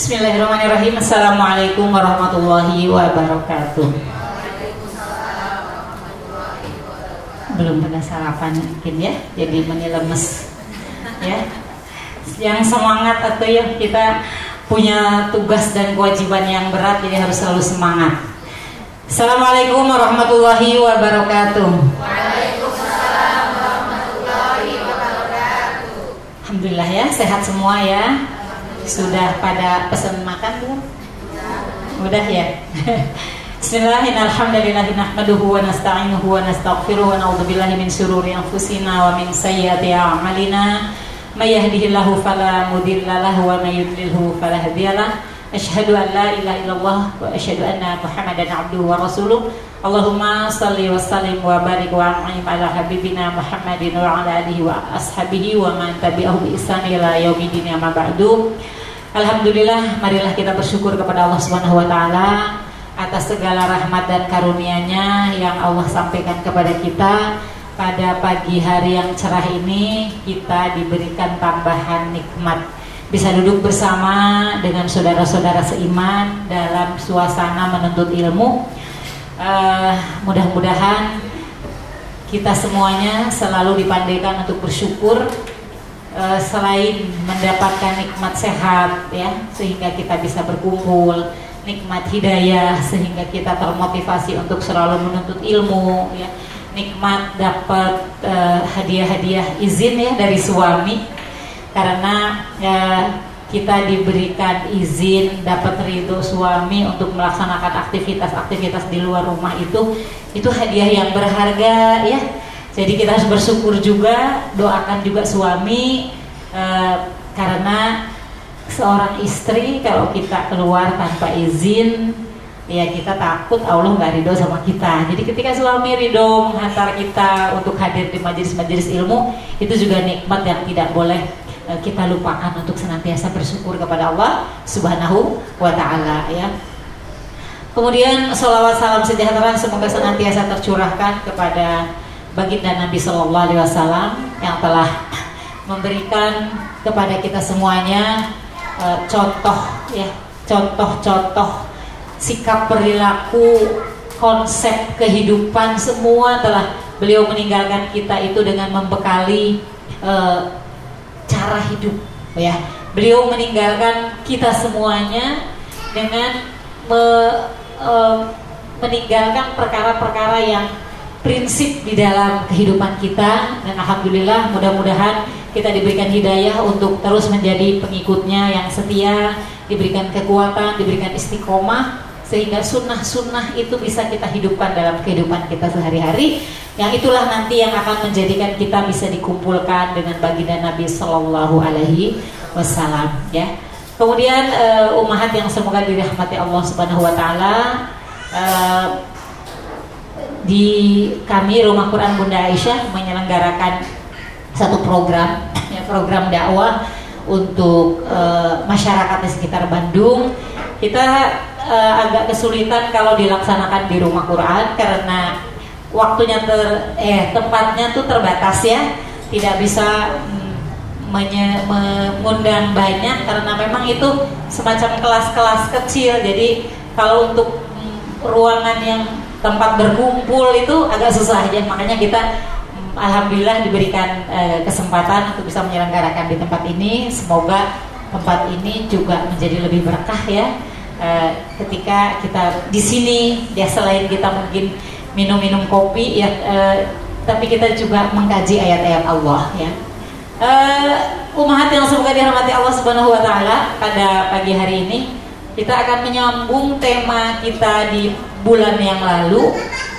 Bismillahirrahmanirrahim. Assalamualaikum warahmatullahi wabarakatuh. Belum pernah sarapan mungkin ya, jadi menilemes ya. Yang semangat atau yang kita punya tugas dan kewajiban yang berat, jadi harus selalu semangat. Assalamualaikum warahmatullahi wabarakatuh. Waalaikumsalam warahmatullahi wabarakatuh. Alhamdulillah ya, sehat semua ya. Sudah pada pesan makan belum? Udah ya. Bismillahirrahmanirrahim. Nahmaduhu wa nasta'inuhu wa nastaghfiruh wa na'udzu billahi min syururi anfusina wa min sayyiati a'malina. May yahdihillahu fala mudilla lahu wa may yudlilhu fala hadiyalah. Asyhadu an la ilaha illallah wa asyhadu anna Muhammadan abduhu wa rasuluh. Allahumma salli wa sallim wa barik wa an'im ala habibina Muhammadin wa ala alihi wa ashabihi wa man tabi'ahu bi ihsan ila yaumil amma ba'du. Alhamdulillah, marilah kita bersyukur kepada Allah Subhanahu wa taala atas segala rahmat dan karunia-Nya yang Allah sampaikan kepada kita pada pagi hari yang cerah ini kita diberikan tambahan nikmat bisa duduk bersama dengan saudara-saudara seiman dalam suasana menuntut ilmu. Uh, mudah-mudahan kita semuanya selalu dipandaikan untuk bersyukur uh, selain mendapatkan nikmat sehat ya sehingga kita bisa berkumpul nikmat hidayah sehingga kita termotivasi untuk selalu menuntut ilmu ya. Nikmat dapat uh, hadiah-hadiah izin ya dari suami. Karena uh, kita diberikan izin dapat ridho suami untuk melaksanakan aktivitas-aktivitas di luar rumah itu itu hadiah yang berharga ya. Jadi kita harus bersyukur juga doakan juga suami uh, karena seorang istri kalau kita keluar tanpa izin ya kita takut Allah nggak ridho sama kita. Jadi ketika suami ridho menghantar kita untuk hadir di majelis-majelis ilmu itu juga nikmat yang tidak boleh kita lupakan untuk senantiasa bersyukur kepada Allah Subhanahu wa taala ya. Kemudian salawat salam sejahtera semoga senantiasa tercurahkan kepada baginda Nabi Shallallahu alaihi wasallam yang telah memberikan kepada kita semuanya uh, contoh ya, contoh-contoh sikap perilaku, konsep kehidupan semua telah beliau meninggalkan kita itu dengan membekali uh, cara hidup ya. Beliau meninggalkan kita semuanya dengan me, e, meninggalkan perkara-perkara yang prinsip di dalam kehidupan kita. Dan alhamdulillah mudah-mudahan kita diberikan hidayah untuk terus menjadi pengikutnya yang setia diberikan kekuatan diberikan istiqomah sehingga sunnah-sunnah itu bisa kita hidupkan dalam kehidupan kita sehari-hari. Yang itulah nanti yang akan menjadikan kita bisa dikumpulkan dengan baginda Nabi Shallallahu Alaihi Wasallam ya. Kemudian uh, yang semoga dirahmati Allah Subhanahu Wa Taala uh, di kami Rumah Quran Bunda Aisyah menyelenggarakan satu program ya program dakwah untuk uh, masyarakat di sekitar Bandung. Kita uh, agak kesulitan kalau dilaksanakan di rumah Quran karena waktunya ter eh tempatnya tuh terbatas ya. Tidak bisa mm, mengundang banyak karena memang itu semacam kelas-kelas kecil. Jadi kalau untuk mm, ruangan yang tempat berkumpul itu agak susah aja. Makanya kita mm, alhamdulillah diberikan eh, kesempatan untuk bisa menyelenggarakan di tempat ini. Semoga tempat ini juga menjadi lebih berkah ya uh, ketika kita di sini ya selain kita mungkin minum-minum kopi ya uh, tapi kita juga mengkaji ayat-ayat Allah ya. Uh, umat yang semoga dirahmati Allah Subhanahu wa taala pada pagi hari ini kita akan menyambung tema kita di bulan yang lalu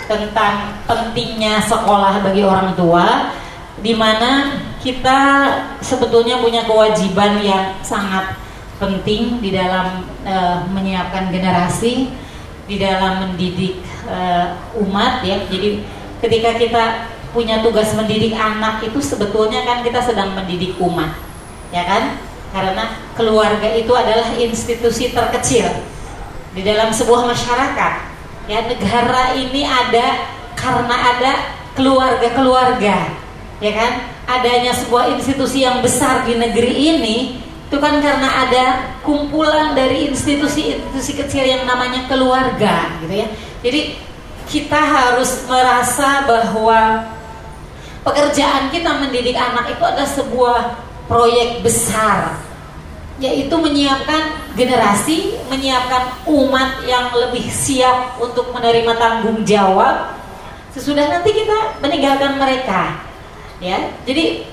tentang pentingnya sekolah bagi orang tua di mana kita sebetulnya punya kewajiban yang sangat penting di dalam uh, menyiapkan generasi, di dalam mendidik uh, umat ya. Jadi ketika kita punya tugas mendidik anak itu sebetulnya kan kita sedang mendidik umat, ya kan? Karena keluarga itu adalah institusi terkecil di dalam sebuah masyarakat. Ya, negara ini ada karena ada keluarga-keluarga, ya kan? Adanya sebuah institusi yang besar di negeri ini itu kan karena ada kumpulan dari institusi-institusi kecil yang namanya keluarga gitu ya jadi kita harus merasa bahwa pekerjaan kita mendidik anak itu adalah sebuah proyek besar yaitu menyiapkan generasi, menyiapkan umat yang lebih siap untuk menerima tanggung jawab sesudah nanti kita meninggalkan mereka. Ya, jadi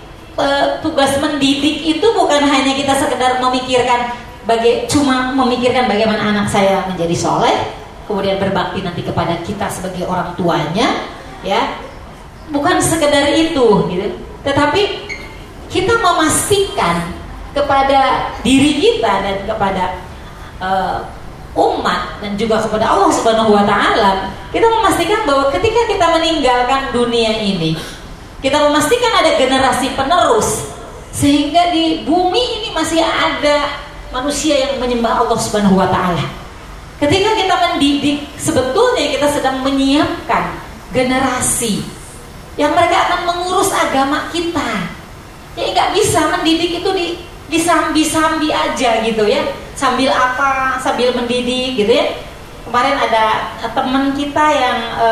tugas mendidik itu bukan hanya kita sekedar memikirkan bagai cuma memikirkan bagaimana anak saya menjadi soleh, kemudian berbakti nanti kepada kita sebagai orang tuanya, ya, bukan sekedar itu, gitu. Tetapi kita memastikan kepada diri kita dan kepada uh, umat dan juga kepada Allah Subhanahu wa taala, kita memastikan bahwa ketika kita meninggalkan dunia ini, kita memastikan ada generasi penerus sehingga di bumi ini masih ada manusia yang menyembah Allah Subhanahu wa taala. Ketika kita mendidik, sebetulnya kita sedang menyiapkan generasi yang mereka akan mengurus agama kita. Ya nggak bisa mendidik itu di disambi-sambi aja gitu ya sambil apa sambil mendidik gitu ya kemarin ada teman kita yang e,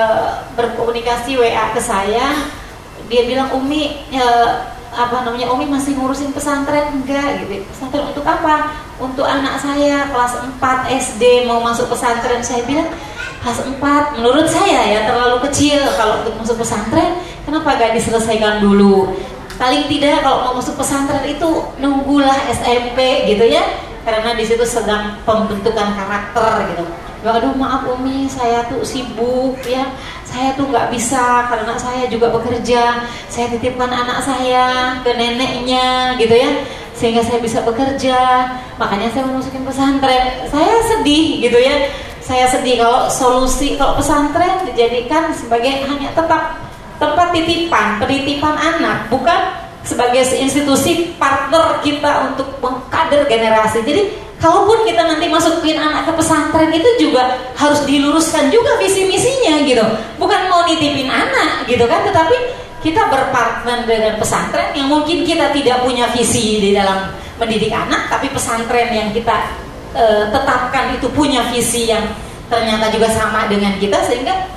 berkomunikasi WA ke saya dia bilang Umi e, apa namanya Umi masih ngurusin pesantren? Enggak gitu. Pesantren untuk apa? Untuk anak saya kelas 4 SD mau masuk pesantren. Saya bilang kelas 4 menurut saya ya terlalu kecil kalau untuk masuk pesantren. Kenapa gak diselesaikan dulu? Paling tidak kalau mau masuk pesantren itu nunggulah SMP gitu ya. Karena di situ sedang pembentukan karakter gitu. Aduh maaf Umi saya tuh sibuk ya saya tuh nggak bisa karena saya juga bekerja. Saya titipkan anak saya ke neneknya gitu ya sehingga saya bisa bekerja. Makanya saya mau masukin pesantren. Saya sedih gitu ya. Saya sedih kalau solusi kalau pesantren dijadikan sebagai hanya tetap tempat titipan, penitipan anak, bukan sebagai institusi partner kita untuk mengkader generasi. Jadi kalaupun kita nanti masukin anak ke pesantren itu juga harus diluruskan juga visi misinya gitu. Bukan mau nitipin anak gitu kan, tetapi kita berpartner dengan pesantren yang mungkin kita tidak punya visi di dalam mendidik anak, tapi pesantren yang kita e, tetapkan itu punya visi yang ternyata juga sama dengan kita sehingga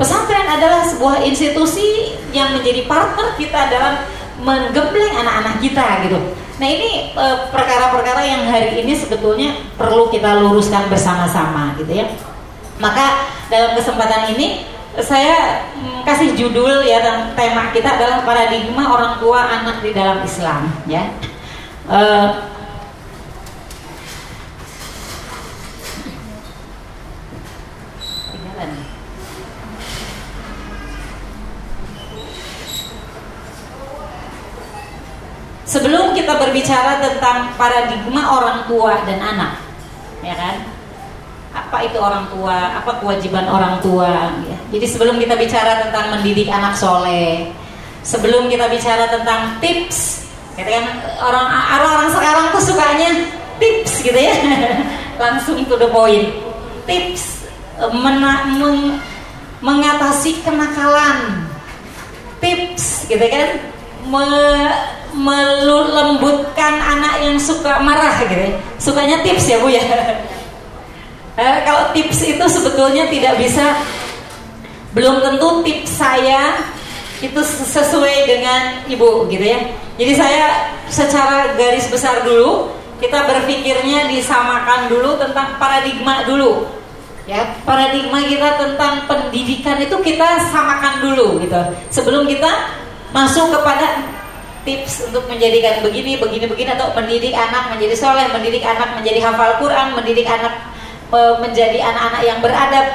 Pesantren adalah sebuah institusi yang menjadi partner kita dalam menggembleng anak-anak kita gitu. Nah ini e, perkara-perkara yang hari ini sebetulnya perlu kita luruskan bersama-sama gitu ya. Maka dalam kesempatan ini saya mm, kasih judul ya dan tema kita adalah paradigma orang tua anak di dalam Islam ya. E, Sebelum kita berbicara tentang paradigma orang tua dan anak, ya kan? Apa itu orang tua? Apa kewajiban orang tua? Ya. Jadi sebelum kita bicara tentang mendidik anak soleh, sebelum kita bicara tentang tips, gitu kan orang orang sekarang tuh sukanya tips gitu ya, langsung to the point. Tips mena, meng, mengatasi kenakalan, tips gitu kan, me, melembutkan anak yang suka marah gitu ya. Sukanya tips ya Bu ya. eh, kalau tips itu sebetulnya tidak bisa belum tentu tips saya itu sesuai dengan Ibu gitu ya. Jadi saya secara garis besar dulu kita berpikirnya disamakan dulu tentang paradigma dulu. Ya, paradigma kita tentang pendidikan itu kita samakan dulu gitu. Sebelum kita masuk kepada tips untuk menjadikan begini, begini, begini atau mendidik anak menjadi soleh, mendidik anak menjadi hafal Quran, mendidik anak menjadi anak-anak yang beradab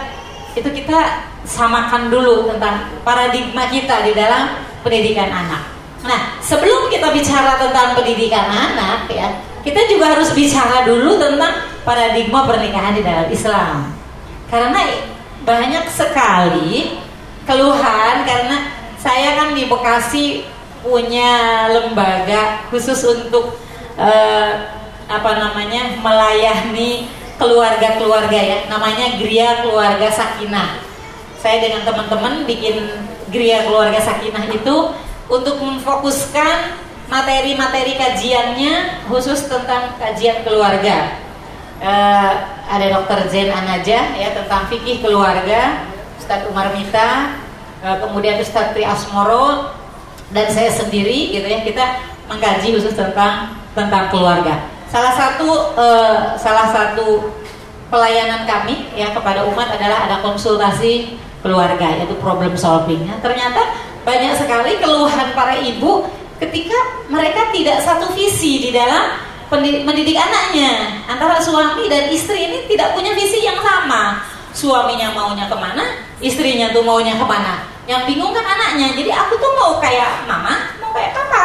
itu kita samakan dulu tentang paradigma kita di dalam pendidikan anak. Nah, sebelum kita bicara tentang pendidikan anak ya, kita juga harus bicara dulu tentang paradigma pernikahan di dalam Islam. Karena banyak sekali keluhan karena saya kan di Bekasi punya lembaga khusus untuk uh, apa namanya melayani keluarga-keluarga ya namanya Gria Keluarga Sakinah saya dengan teman-teman bikin Gria Keluarga Sakinah itu untuk memfokuskan materi-materi kajiannya khusus tentang kajian keluarga. Uh, ada Dokter Zen Anaja ya tentang fikih keluarga, Ustadz Umar Mita, uh, kemudian Ustadz Tri Asmoro dan saya sendiri gitu ya kita mengkaji khusus tentang tentang keluarga. Salah satu uh, salah satu pelayanan kami ya kepada umat adalah ada konsultasi keluarga yaitu problem solvingnya. Ternyata banyak sekali keluhan para ibu ketika mereka tidak satu visi di dalam mendidik anaknya antara suami dan istri ini tidak punya visi yang sama suaminya maunya ke mana istrinya tuh maunya ke mana yang bingung kan anaknya. Jadi aku tuh mau kayak mama mau kayak papa.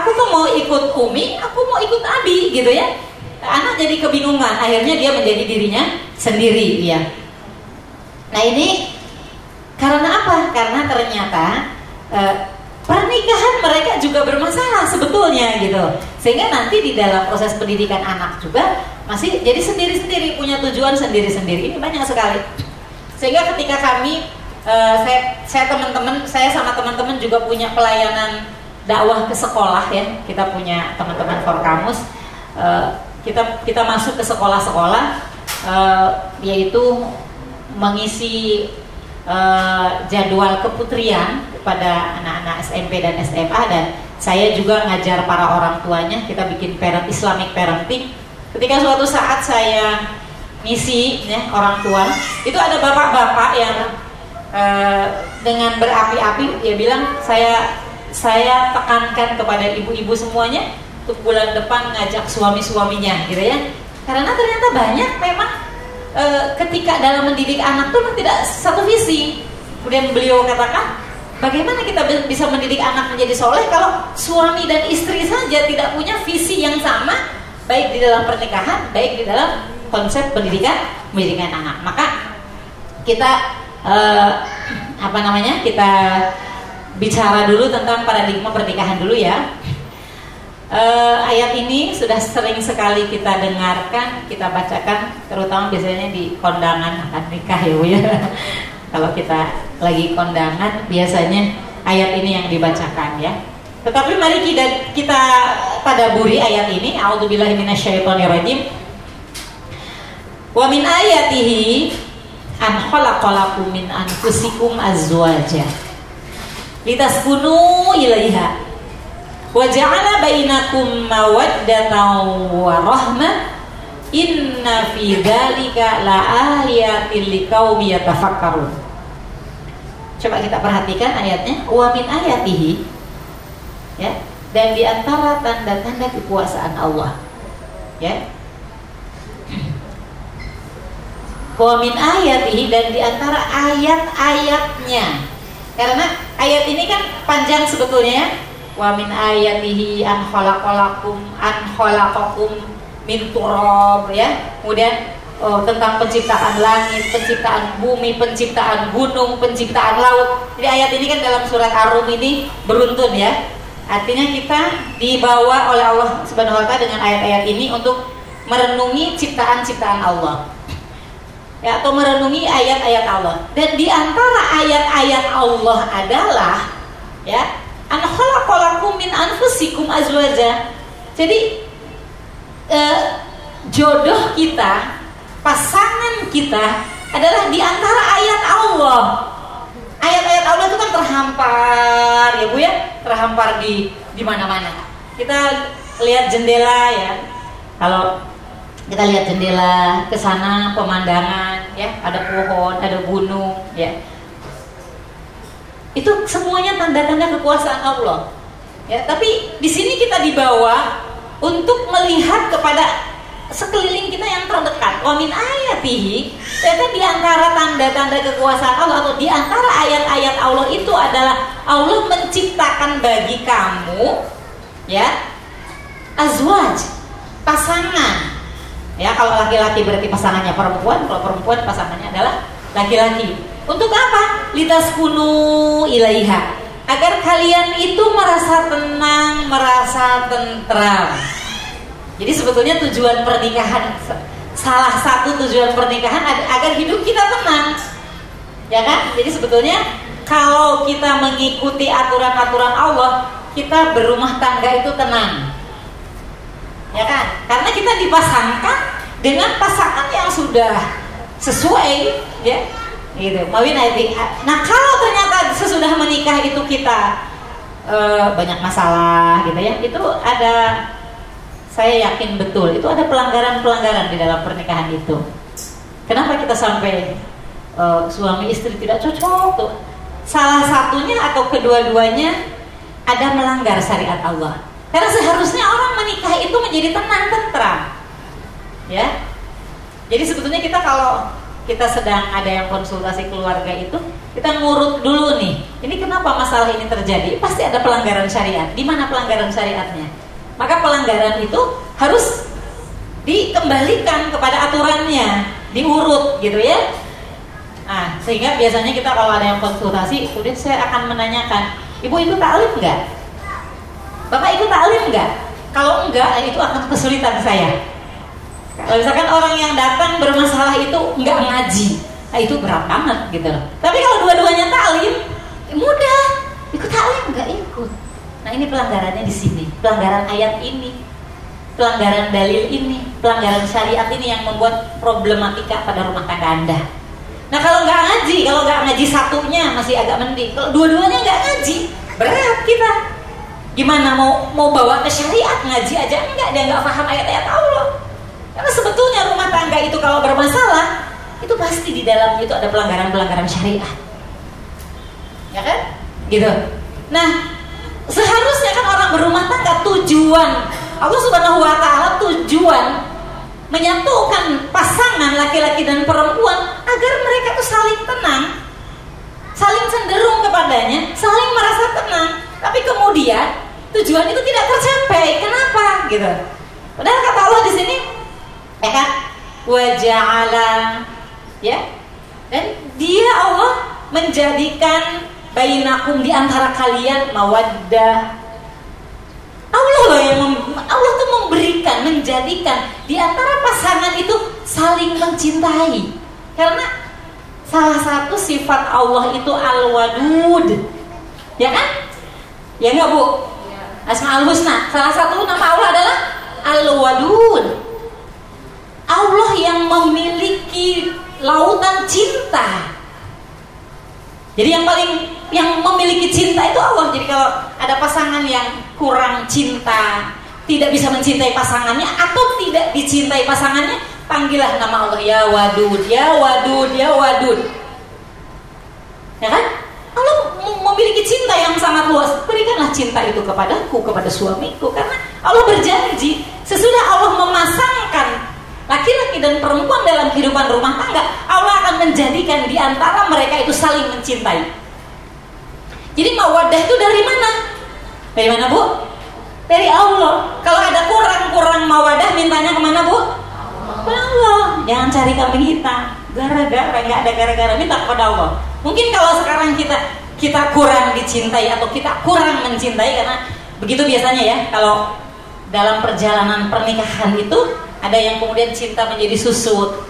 Aku tuh mau ikut umi aku mau ikut abi gitu ya. Anak jadi kebingungan. Akhirnya dia menjadi dirinya sendiri ya nah ini karena apa? Karena ternyata eh, pernikahan mereka juga bermasalah sebetulnya gitu. Sehingga nanti di dalam proses pendidikan anak juga masih jadi sendiri-sendiri punya tujuan sendiri-sendiri. Ini banyak sekali. Sehingga ketika kami uh, saya saya teman-teman saya sama teman-teman juga punya pelayanan dakwah ke sekolah ya. Kita punya teman-teman for kamus uh, kita kita masuk ke sekolah-sekolah uh, yaitu mengisi uh, jadwal keputrian kepada anak-anak SMP dan SMA dan saya juga ngajar para orang tuanya. Kita bikin parent Islamic parenting. Ketika suatu saat saya misi ya orang tua itu ada bapak-bapak yang uh, dengan berapi-api dia bilang saya saya tekankan kepada ibu-ibu semuanya untuk bulan depan ngajak suami-suaminya gitu ya karena ternyata banyak memang e, ketika dalam mendidik anak tuh tidak satu visi kemudian beliau katakan Bagaimana kita bisa mendidik anak menjadi soleh kalau suami dan istri saja tidak punya visi yang sama, baik di dalam pernikahan, baik di dalam konsep pendidikan pendidikan anak. Maka kita eh, apa namanya? Kita bicara dulu tentang paradigma pernikahan dulu ya. Uh, ayat ini sudah sering sekali kita dengarkan, kita bacakan, terutama biasanya di kondangan akad nikah ya Bu ya. Kalau kita lagi kondangan biasanya ayat ini yang dibacakan ya. Tetapi mari kita kita tadaburi ayat ini. A'udzubillahi minasyaitonirrajim. Wa min ayatihi an khalaqalakum min anfusikum azwaja litaskunu ilaiha wa ja'ala bainakum mawaddatan wa rahmah Inna fi dzalika la ayatin liqaumi yatafakkarun. Coba kita perhatikan ayatnya, wa min ayatihi ya, dan di antara tanda-tanda kekuasaan Allah. Ya. Wa min ayatihi dan di antara ayat-ayatnya. Karena ayat ini kan panjang sebetulnya ya. Wa min ayatihi an khalaqalakum an khalaqakum min ya kemudian oh, tentang penciptaan langit, penciptaan bumi, penciptaan gunung, penciptaan laut. Jadi ayat ini kan dalam surat Ar-Rum ini beruntun ya. Artinya kita dibawa oleh Allah Subhanahu wa taala dengan ayat-ayat ini untuk merenungi ciptaan-ciptaan Allah. Ya, atau merenungi ayat-ayat Allah. Dan di antara ayat-ayat Allah adalah ya, an khalaqalakum min anfusikum azwaja. Jadi eh, jodoh kita, pasangan kita adalah di antara ayat Allah. Ayat-ayat Allah itu kan terhampar ya Bu ya, terhampar di di mana-mana. Kita lihat jendela ya. Kalau kita lihat jendela ke sana pemandangan ya, ada pohon, ada gunung ya. Itu semuanya tanda-tanda kekuasaan Allah. Ya, tapi di sini kita dibawa untuk melihat kepada sekeliling kita yang terdekat. Wa min ayatihi, ternyata di antara tanda-tanda kekuasaan Allah atau di antara ayat-ayat Allah itu adalah Allah menciptakan bagi kamu ya azwaj, pasangan. Ya, kalau laki-laki berarti pasangannya perempuan, kalau perempuan pasangannya adalah laki-laki. Untuk apa? Litas kunu ilaiha agar kalian itu merasa tenang, merasa tentram. Jadi sebetulnya tujuan pernikahan salah satu tujuan pernikahan agar hidup kita tenang. Ya kan? Jadi sebetulnya kalau kita mengikuti aturan-aturan Allah, kita berumah tangga itu tenang. Ya kan? Karena kita dipasangkan dengan pasangan yang sudah sesuai ya. Gitu. Mawin Nah, kalau ternyata sesudah menikah itu kita uh, banyak masalah gitu ya, itu ada saya yakin betul itu ada pelanggaran-pelanggaran di dalam pernikahan itu. Kenapa kita sampai uh, suami istri tidak cocok tuh? Salah satunya atau kedua-duanya ada melanggar syariat Allah. Karena seharusnya orang menikah itu menjadi tenang tentram. Ya. Jadi sebetulnya kita kalau kita sedang ada yang konsultasi keluarga itu, kita ngurut dulu nih. Ini kenapa masalah ini terjadi? Pasti ada pelanggaran syariat. Di mana pelanggaran syariatnya? Maka pelanggaran itu harus dikembalikan kepada aturannya, diurut gitu ya. Nah, sehingga biasanya kita kalau ada yang konsultasi, kemudian saya akan menanyakan, ibu itu taklim nggak? Bapak ikut taklim nggak? Kalau enggak, itu akan kesulitan saya. Kalau misalkan orang yang datang bermasalah itu nggak ngaji, nah itu berat banget gitu loh. Tapi kalau dua-duanya taklim, ya mudah. Ikut taklim nggak ikut. Nah ini pelanggarannya di sini, pelanggaran ayat ini, pelanggaran dalil ini, pelanggaran syariat ini yang membuat problematika pada rumah tangga anda. Nah kalau nggak ngaji, kalau nggak ngaji satunya masih agak mending. Kalau dua-duanya nggak ngaji, berat kita. Gimana mau mau bawa ke syariat ngaji aja enggak dia nggak paham ayat-ayat Allah. Karena sebetulnya rumah tangga itu kalau bermasalah itu pasti di dalamnya itu ada pelanggaran-pelanggaran syariat. Ya kan? Gitu. Nah, seharusnya kan orang berumah tangga tujuan Allah Subhanahu wa taala tujuan menyatukan pasangan laki-laki dan perempuan agar mereka tuh saling tenang, saling cenderung kepadanya, saling merasa tenang. Tapi kemudian tujuan itu tidak tercapai. Kenapa? Gitu. Padahal kata Allah di sini, ya kan? Waja'ala ya. Dan dia Allah menjadikan bainakum di antara kalian mawaddah. Allah loh yang Allah tuh memberikan, menjadikan di antara pasangan itu saling mencintai. Karena salah satu sifat Allah itu al-wadud. Ya kan? Ya enggak, Bu? Asmaul Husna. Salah satu nama Allah adalah Al-Wadud. Allah yang memiliki lautan cinta. Jadi yang paling yang memiliki cinta itu Allah. Jadi kalau ada pasangan yang kurang cinta, tidak bisa mencintai pasangannya atau tidak dicintai pasangannya, panggillah nama Allah ya Wadud, ya Wadud, ya Wadud. Ya kan? Allah memiliki cinta yang sangat luas. Berikanlah cinta itu kepadaku, kepada suamiku karena Allah berjanji sesudah Allah memasangkan laki-laki dan perempuan dalam kehidupan rumah tangga, Allah akan menjadikan di antara mereka itu saling mencintai. Jadi mawadah itu dari mana? Dari mana bu? Dari Allah. Kalau ada kurang-kurang mawadah, mintanya ke mana bu? Allah. Jangan cari kambing hitam. Gara-gara nggak ada gara-gara minta kepada Allah. Mungkin kalau sekarang kita kita kurang dicintai atau kita kurang mencintai karena begitu biasanya ya kalau dalam perjalanan pernikahan itu ada yang kemudian cinta menjadi susut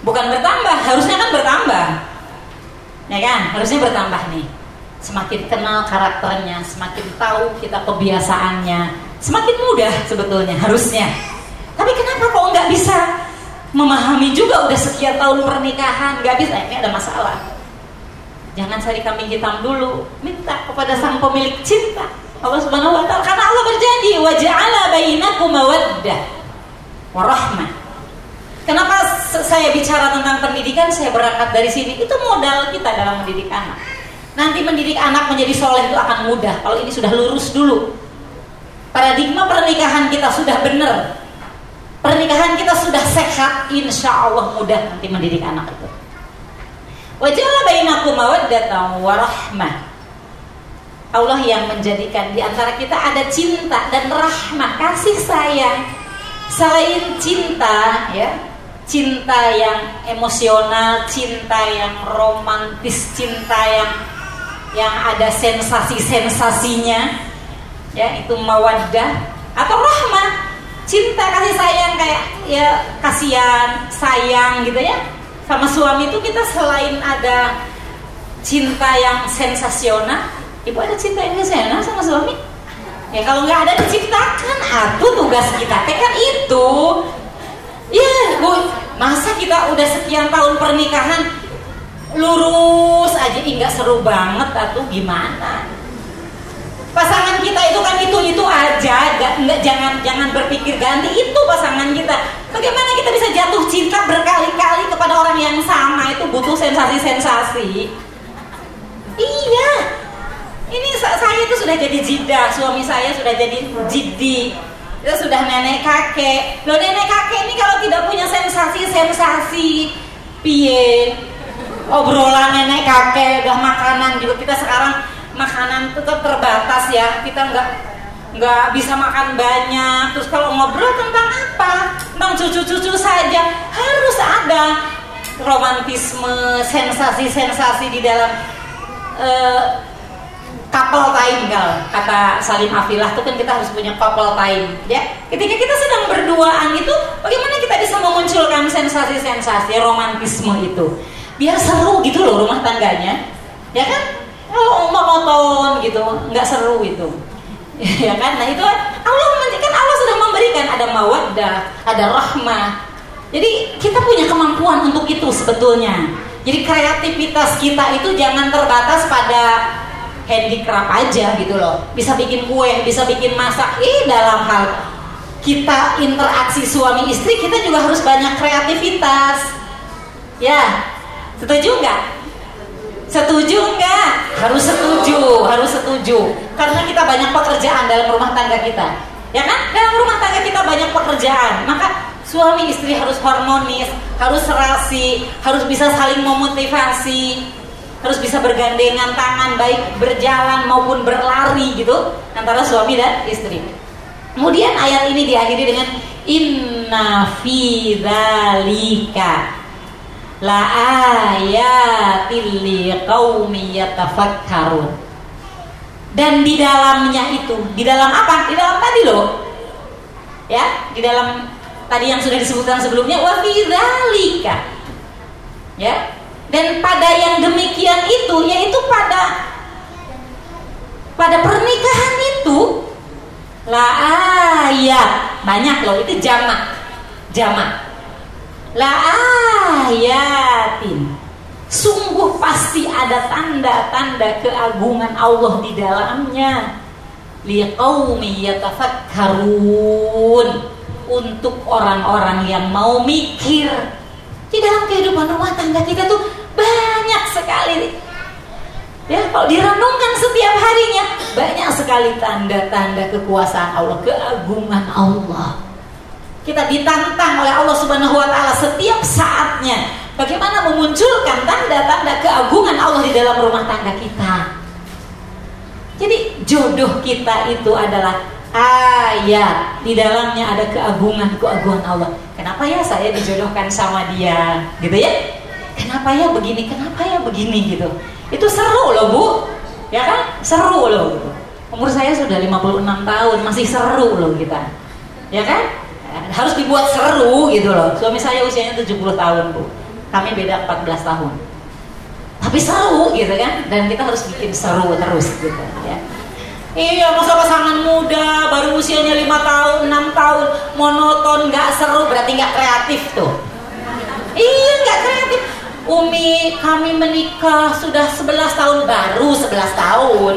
bukan bertambah harusnya kan bertambah. Ya kan? Harusnya bertambah nih. Semakin kenal karakternya semakin tahu kita kebiasaannya. Semakin mudah sebetulnya harusnya. Tapi kenapa kok nggak bisa memahami juga udah sekian tahun pernikahan nggak bisa? Ini ada masalah Jangan cari kambing hitam dulu. Minta kepada sang pemilik cinta. Allah Subhanahu wa taala karena Allah berjanji wa ja'ala bainakum mawaddah warahmah. Kenapa saya bicara tentang pendidikan? Saya berangkat dari sini. Itu modal kita dalam mendidik anak. Nanti mendidik anak menjadi soleh itu akan mudah kalau ini sudah lurus dulu. Paradigma pernikahan kita sudah benar. Pernikahan kita sudah sehat, insya Allah mudah nanti mendidik anak itu. Wajalla bainakum mawaddatan warahmah. Allah yang menjadikan di antara kita ada cinta dan rahmah, kasih sayang. Selain cinta, ya, cinta yang emosional, cinta yang romantis, cinta yang yang ada sensasi-sensasinya, ya itu mawaddah atau rahmah, cinta kasih sayang kayak ya kasihan, sayang gitu ya sama suami itu kita selain ada cinta yang sensasional, ibu ada cinta yang sensasional sama suami? Ya kalau nggak ada diciptakan, atuh tugas kita teh kan itu. Ya, bu, masa kita udah sekian tahun pernikahan lurus aja nggak seru banget atau gimana? Pasangan kita itu kan itu itu aja, nggak nggak jangan jangan berpikir ganti. Itu pasangan kita. Bagaimana kita bisa jatuh cinta berkali-kali kepada orang yang sama? Itu butuh sensasi-sensasi. Iya, ini saya itu sudah jadi jida, suami saya sudah jadi jidi, kita sudah nenek kakek. Loh nenek kakek ini kalau tidak punya sensasi-sensasi, piye, obrolan nenek kakek, udah makanan juga. Kita sekarang makanan tetap terbatas ya. Kita nggak nggak bisa makan banyak. Terus kalau ngobrol tentang apa? Tentang cucu-cucu saja. Harus ada romantisme sensasi-sensasi di dalam uh, couple time kalau kata Salim Afilah itu kan kita harus punya couple time ya. Ketika kita sedang berduaan itu bagaimana kita bisa memunculkan sensasi-sensasi romantisme itu? Biar seru gitu loh rumah tangganya ya kan oh monoton gitu. Nggak seru itu ya kan? Nah itu Allah kan Allah sudah memberikan ada mawaddah ada rahmah. Jadi kita punya kemampuan untuk itu sebetulnya. Jadi kreativitas kita itu jangan terbatas pada handicraft aja gitu loh. Bisa bikin kue bisa bikin masak. Eh dalam hal kita interaksi suami istri kita juga harus banyak kreativitas. Ya setuju nggak Setuju enggak? Harus setuju, harus setuju. Karena kita banyak pekerjaan dalam rumah tangga kita. Ya kan? Dalam rumah tangga kita banyak pekerjaan. Maka suami istri harus harmonis, harus serasi, harus bisa saling memotivasi, harus bisa bergandengan tangan baik berjalan maupun berlari gitu antara suami dan istri. Kemudian ayat ini diakhiri dengan inna fi dzalika la ayatil liqaumi yatafakkarun. Dan di dalamnya itu, di dalam apa? Di dalam tadi loh. Ya, di dalam tadi yang sudah disebutkan sebelumnya wa. Ya. Dan pada yang demikian itu yaitu pada pada pernikahan itu la ayat banyak loh itu jamak jamak la ayatin sungguh pasti ada tanda-tanda keagungan Allah di dalamnya. Liqaumi yatafakkarun. Untuk orang-orang yang mau mikir. Di dalam kehidupan rumah tangga kita tuh banyak sekali. Ya kalau direnungkan setiap harinya banyak sekali tanda-tanda kekuasaan Allah keagungan Allah kita ditantang oleh Allah Subhanahu wa taala setiap saatnya bagaimana memunculkan tanda-tanda keagungan Allah di dalam rumah tangga kita. Jadi jodoh kita itu adalah ayat di dalamnya ada keagungan-keagungan Allah. Kenapa ya saya dijodohkan sama dia, gitu ya? Kenapa ya begini? Kenapa ya begini gitu? Itu seru loh, Bu. Ya kan? Seru loh. Umur saya sudah 56 tahun, masih seru loh kita. Ya kan? Harus dibuat seru gitu loh. Suami saya usianya 70 tahun bu. Kami beda 14 tahun. Tapi seru gitu kan? Dan kita harus bikin seru terus gitu ya. Iya masa pasangan muda baru usianya lima tahun, enam tahun monoton nggak seru berarti nggak kreatif tuh. Iya nggak kreatif. Umi kami menikah sudah 11 tahun baru 11 tahun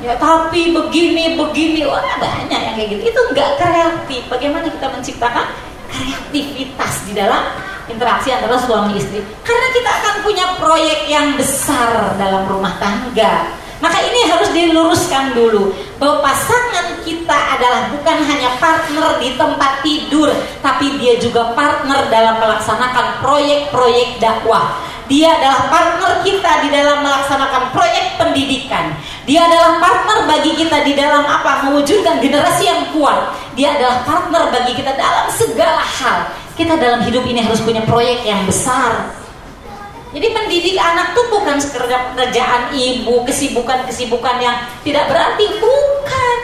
ya tapi begini begini. Wah banyak yang kayak gitu. Itu nggak kreatif. Bagaimana kita menciptakan kreativitas di dalam interaksi antara suami istri? Karena kita akan punya proyek yang besar dalam rumah tangga. Maka ini harus diluruskan dulu. Bahwa pasangan kita adalah bukan hanya partner di tempat tidur tapi dia juga partner dalam melaksanakan proyek-proyek dakwah. Dia adalah partner kita di dalam melaksanakan proyek pendidikan. Dia adalah partner bagi kita di dalam apa? Mewujudkan generasi yang kuat. Dia adalah partner bagi kita dalam segala hal. Kita dalam hidup ini harus punya proyek yang besar. Jadi mendidik anak tuh bukan sekedar pekerjaan ibu, kesibukan-kesibukan yang tidak berarti, bukan.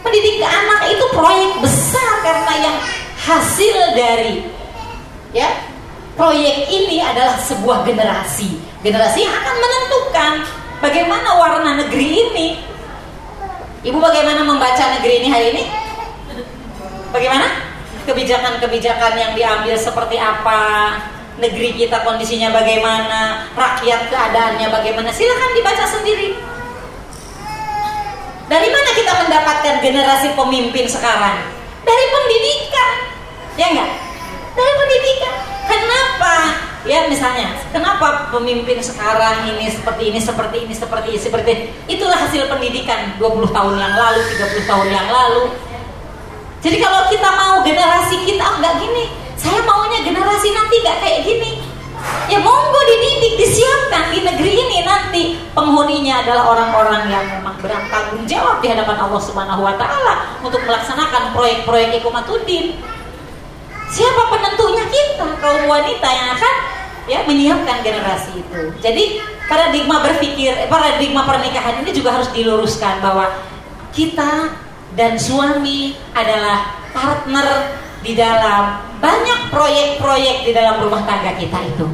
Mendidik anak itu proyek besar karena yang hasil dari ya proyek ini adalah sebuah generasi. Generasi akan menentukan bagaimana warna negeri ini. Ibu bagaimana membaca negeri ini hari ini? Bagaimana? Kebijakan-kebijakan yang diambil seperti apa? Negeri kita kondisinya bagaimana? Rakyat keadaannya bagaimana? Silahkan dibaca sendiri. Dari mana kita mendapatkan generasi pemimpin sekarang? Dari pendidikan. Ya enggak? Dari pendidikan. Kenapa? Ya misalnya, kenapa pemimpin sekarang ini seperti ini, seperti ini, seperti ini, seperti ini? Itulah hasil pendidikan 20 tahun yang lalu, 30 tahun yang lalu. Jadi kalau kita mau generasi kita enggak gini, saya maunya generasi nanti enggak kayak gini. Ya monggo dididik, disiapkan di negeri ini nanti penghuninya adalah orang-orang yang memang bertanggung jawab di hadapan Allah Subhanahu wa taala untuk melaksanakan proyek-proyek Ikomatuddin. Siapa penentunya kita kaum wanita yang akan ya menyiapkan generasi itu. Jadi paradigma berpikir, paradigma pernikahan ini juga harus diluruskan bahwa kita dan suami adalah partner di dalam banyak proyek-proyek di dalam rumah tangga kita itu.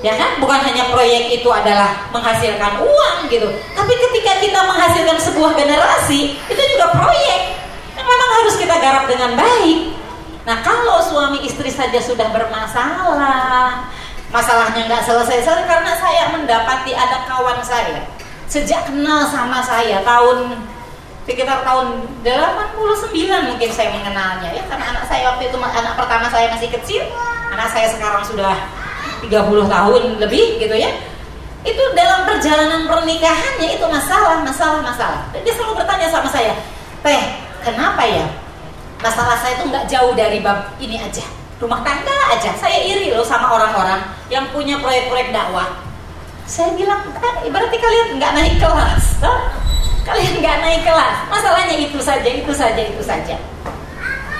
Ya kan? Bukan hanya proyek itu adalah menghasilkan uang gitu. Tapi ketika kita menghasilkan sebuah generasi, itu juga proyek yang memang harus kita garap dengan baik. Nah kalau suami istri saja sudah bermasalah, masalahnya nggak selesai-selesai karena saya mendapati ada kawan saya sejak kenal sama saya tahun sekitar tahun 89 mungkin saya mengenalnya ya karena anak saya waktu itu anak pertama saya masih kecil, anak saya sekarang sudah 30 tahun lebih gitu ya. Itu dalam perjalanan pernikahannya itu masalah, masalah, masalah. Dia selalu bertanya sama saya, "Teh, kenapa ya masalah saya itu nggak jauh dari bab ini aja. Rumah tangga aja. Saya iri loh sama orang-orang yang punya proyek-proyek dakwah. Saya bilang berarti kalian nggak naik kelas kalian nggak naik kelas. Masalahnya itu saja itu saja itu saja.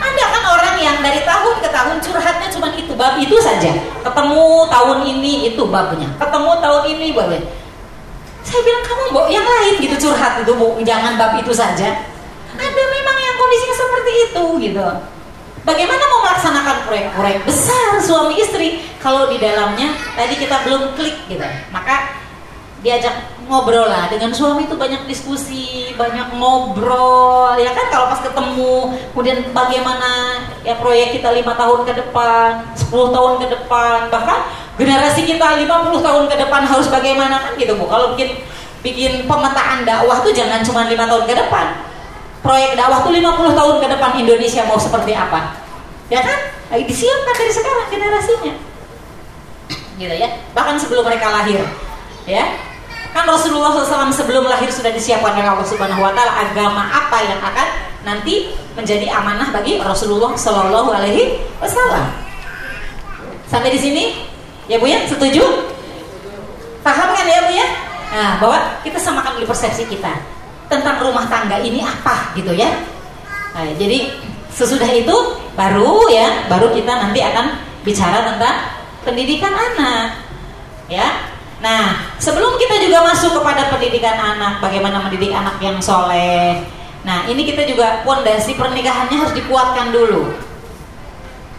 Ada kan orang yang dari tahun ke tahun curhatnya cuma itu bab itu saja. Ketemu tahun ini itu babnya. Ketemu tahun ini babnya. Saya bilang kamu mau yang lain gitu curhat itu bu. Jangan bab itu saja ada memang yang kondisinya seperti itu gitu. Bagaimana mau melaksanakan proyek-proyek besar suami istri kalau di dalamnya tadi kita belum klik gitu. Maka diajak ngobrol lah dengan suami itu banyak diskusi, banyak ngobrol ya kan kalau pas ketemu kemudian bagaimana ya proyek kita lima tahun ke depan, 10 tahun ke depan, bahkan generasi kita 50 tahun ke depan harus bagaimana kan gitu Bu. Kalau bikin bikin pemetaan dakwah tuh jangan cuma lima tahun ke depan, proyek dakwah tuh 50 tahun ke depan Indonesia mau seperti apa. Ya kan? Lagi disiapkan dari sekarang generasinya. Gitu ya. Bahkan sebelum mereka lahir. Ya. Kan Rasulullah SAW sebelum lahir sudah disiapkan oleh Allah Subhanahu Wa Taala agama apa yang akan nanti menjadi amanah bagi Rasulullah Shallallahu Alaihi Wasallam. Sampai di sini? Ya bu ya? Setuju? Paham kan ya bu ya? Nah bahwa kita samakan dulu persepsi kita tentang rumah tangga ini apa gitu ya. Nah, jadi sesudah itu baru ya, baru kita nanti akan bicara tentang pendidikan anak. Ya. Nah, sebelum kita juga masuk kepada pendidikan anak, bagaimana mendidik anak yang soleh. Nah, ini kita juga pondasi pernikahannya harus dikuatkan dulu.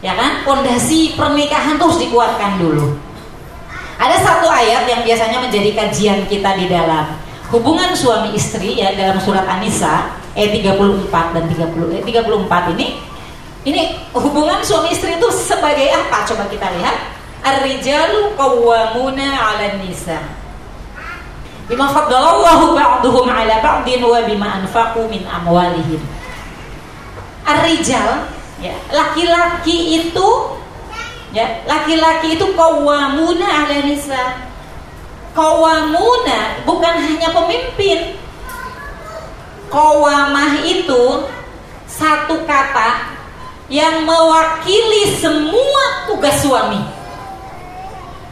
Ya kan? Pondasi pernikahan tuh harus dikuatkan dulu. Ada satu ayat yang biasanya menjadi kajian kita di dalam hubungan suami istri ya dalam surat An-Nisa ayat 34 dan 30 eh, 34 ini ini hubungan suami istri itu sebagai apa? Coba kita lihat. Ar-rijalu qawwamuna 'alan nisa. Bima faddalallahu ba'duhum 'ala ba'din wa bima anfaqu min amwalihim. Ar-rijal ya laki-laki itu ya laki-laki itu qawwamuna 'ala nisa Kawamuna bukan hanya pemimpin. Kawamah itu satu kata yang mewakili semua tugas suami.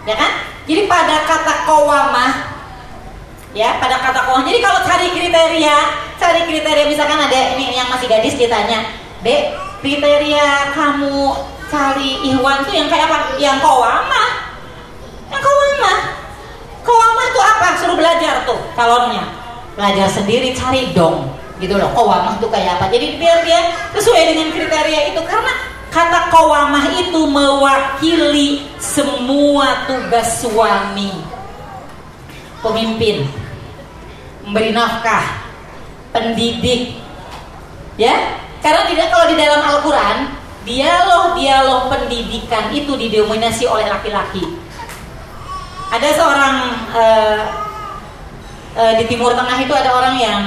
Ya kan? Jadi pada kata kawamah ya pada kata kawamah. Jadi kalau cari kriteria, cari kriteria misalkan ada ini yang masih gadis ditanya, "Dek, kriteria kamu cari ihwan tuh yang kayak apa? Yang kawamah." Yang kawamah Kawamah itu apa? Suruh belajar tuh calonnya. Belajar sendiri, cari dong. Gitu loh, kawamah itu kayak apa. Jadi biar dia sesuai dengan kriteria itu. Karena kata kawamah itu mewakili semua tugas suami. Pemimpin. Memberi nafkah. pendidik. Ya, karena tidak kalau di dalam Al-Quran dialog-dialog pendidikan itu didominasi oleh laki-laki. Ada seorang uh, uh, di Timur Tengah itu ada orang yang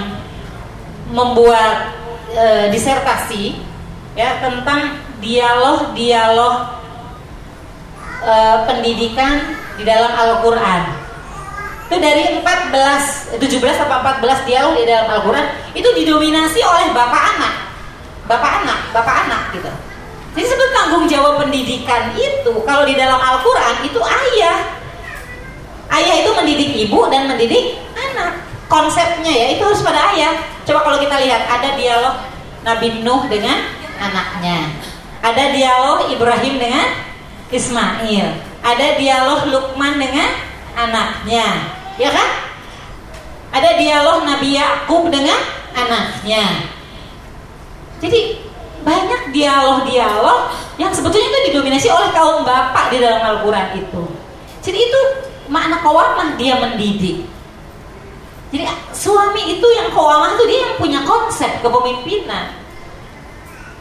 membuat uh, disertasi ya tentang dialog-dialog uh, pendidikan di dalam Al-Quran itu dari 14 17 atau 14 dialog di dalam Al-Qur'an itu didominasi oleh bapak anak. Bapak anak, bapak anak gitu. Jadi sebetulnya tanggung jawab pendidikan itu kalau di dalam Al-Qur'an itu ayah. Ayah itu mendidik ibu dan mendidik anak. Konsepnya ya itu harus pada ayah. Coba kalau kita lihat ada dialog Nabi Nuh dengan anaknya. Ada dialog Ibrahim dengan Ismail. Ada dialog Lukman dengan anaknya ya kan? Ada dialog Nabi Yakub dengan anaknya. Jadi banyak dialog-dialog yang sebetulnya itu didominasi oleh kaum bapak di dalam Al-Quran itu. Jadi itu makna kawamah dia mendidik. Jadi suami itu yang kawamah itu dia yang punya konsep kepemimpinan.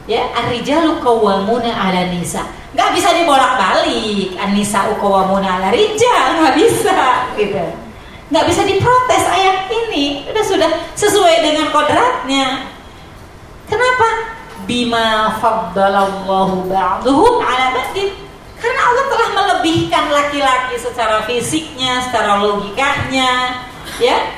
Ya, ar-rijalu qawwamuna 'ala nisa. Gak bisa dibolak-balik. An-nisa qawwamuna 'ala rijal, nggak bisa gitu nggak bisa diprotes ayat ini sudah sudah sesuai dengan kodratnya kenapa bima faddalallahu ba'duhum ala ba'din karena Allah telah melebihkan laki-laki secara fisiknya secara logikanya ya.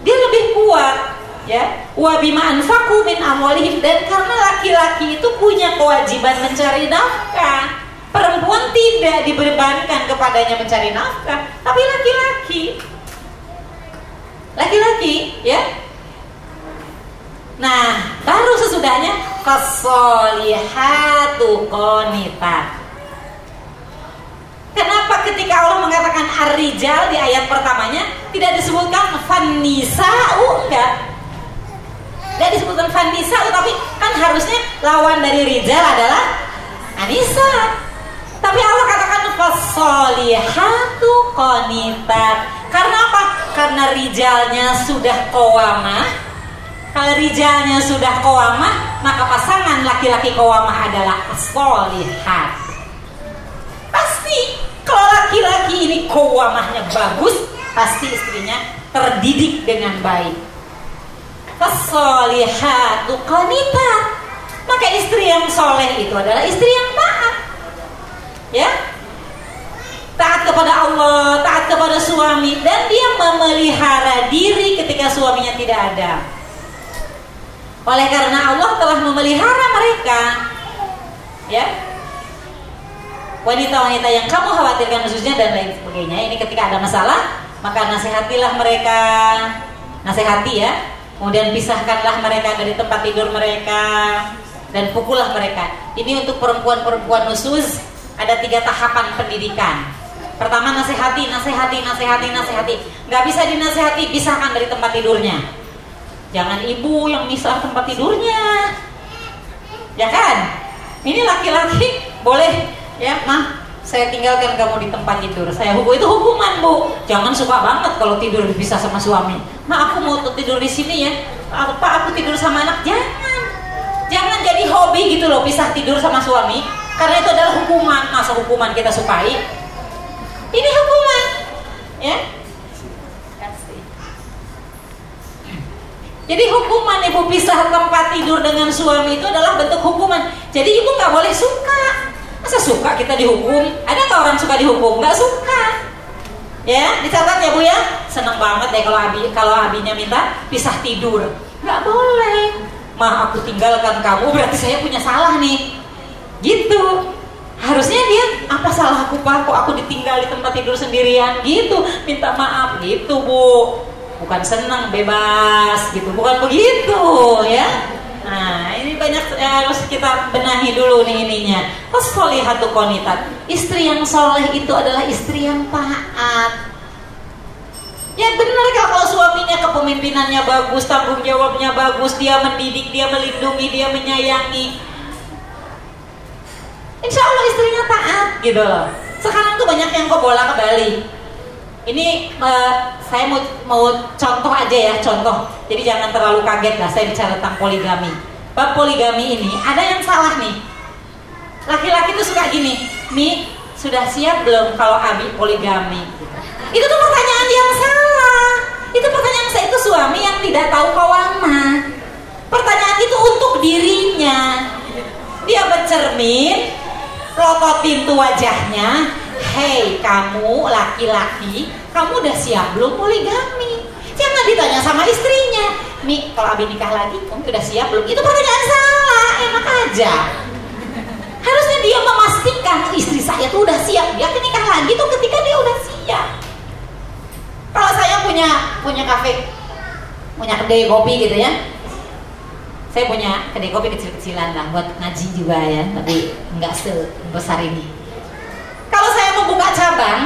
Dia lebih kuat ya. Wa bima anfaqu min amwalihim. Dan karena laki-laki itu punya kewajiban mencari nafkah perempuan tidak dibebankan kepadanya mencari nafkah. Tapi laki-laki laki-laki ya. Nah baru sesudahnya fasolihatu qonitat Kenapa ketika Allah mengatakan ar-rijal di ayat pertamanya tidak disebutkan fanisa'u enggak? Enggak disebutkan fanisa'u tapi kan harusnya lawan dari rijal adalah anisa. Tapi Allah katakan fasolihatu qonitat. Karena apa? Karena rijalnya sudah kowamah. Kalau rijalnya sudah kowamah, maka pasangan laki-laki kowamah adalah solihat. Pasti kalau laki-laki ini kowamahnya bagus, pasti istrinya terdidik dengan baik. Fasolihatu qonitat. Maka istri yang soleh itu adalah istri yang taat ya taat kepada Allah, taat kepada suami dan dia memelihara diri ketika suaminya tidak ada. Oleh karena Allah telah memelihara mereka. Ya. Wanita-wanita yang kamu khawatirkan khususnya dan lain sebagainya. Ini ketika ada masalah, maka nasihatilah mereka. Nasihati ya. Kemudian pisahkanlah mereka dari tempat tidur mereka dan pukullah mereka. Ini untuk perempuan-perempuan khusus ada tiga tahapan pendidikan. Pertama nasihati, nasihati, nasihati, nasihati. Gak bisa dinasihati, pisahkan dari tempat tidurnya. Jangan ibu yang misah tempat tidurnya. Ya kan? Ini laki-laki boleh ya, mah saya tinggalkan kamu di tempat tidur. Saya hukum itu hukuman bu. Jangan suka banget kalau tidur dipisah sama suami. Ma aku mau tidur di sini ya. Apa aku tidur sama anak? Jangan. Jangan jadi hobi gitu loh pisah tidur sama suami karena itu adalah hukuman masa hukuman kita sukai ini hukuman ya Jadi hukuman ibu pisah tempat tidur dengan suami itu adalah bentuk hukuman. Jadi ibu nggak boleh suka. Masa suka kita dihukum? Ada nggak orang suka dihukum? Nggak suka. Ya, dicatat ya bu ya. Seneng banget deh kalau abi kalau abinya minta pisah tidur. Nggak boleh. Mah aku tinggalkan kamu berarti saya punya salah nih gitu harusnya dia apa salah aku pak kok aku ditinggal di tempat tidur sendirian gitu minta maaf gitu bu bukan senang bebas gitu bukan begitu ya nah ini banyak ya, harus kita benahi dulu nih ininya solihatu konitat istri yang soleh itu adalah istri yang taat Ya benar kalau suaminya kepemimpinannya bagus, tanggung jawabnya bagus, dia mendidik, dia melindungi, dia menyayangi, Insya Allah istrinya taat gitu loh. Sekarang tuh banyak yang kok bola ke Bali. Ini uh, saya mau mau contoh aja ya, contoh. Jadi jangan terlalu kaget lah saya bicara tentang poligami. Bab poligami ini ada yang salah nih. Laki-laki tuh suka gini, Mi sudah siap belum kalau Abi poligami? Itu tuh pertanyaan yang salah. Itu pertanyaan saya itu suami yang tidak tahu kawama. Pertanyaan itu untuk dirinya. Dia bercermin, rototin tuh wajahnya, Hei kamu laki-laki, kamu udah siap belum poligami? Jangan ditanya sama istrinya. Mi, kalau Abi nikah lagi, kamu udah siap belum? Itu pertanyaan salah, enak aja. Harusnya dia memastikan istri saya tuh udah siap. Dia nikah lagi tuh ketika dia udah siap. Kalau saya punya punya kafe, punya kedai kopi gitu ya, saya punya kedai kopi kecil-kecilan lah buat ngaji juga ya, tapi nggak sebesar ini kalau saya mau buka cabang,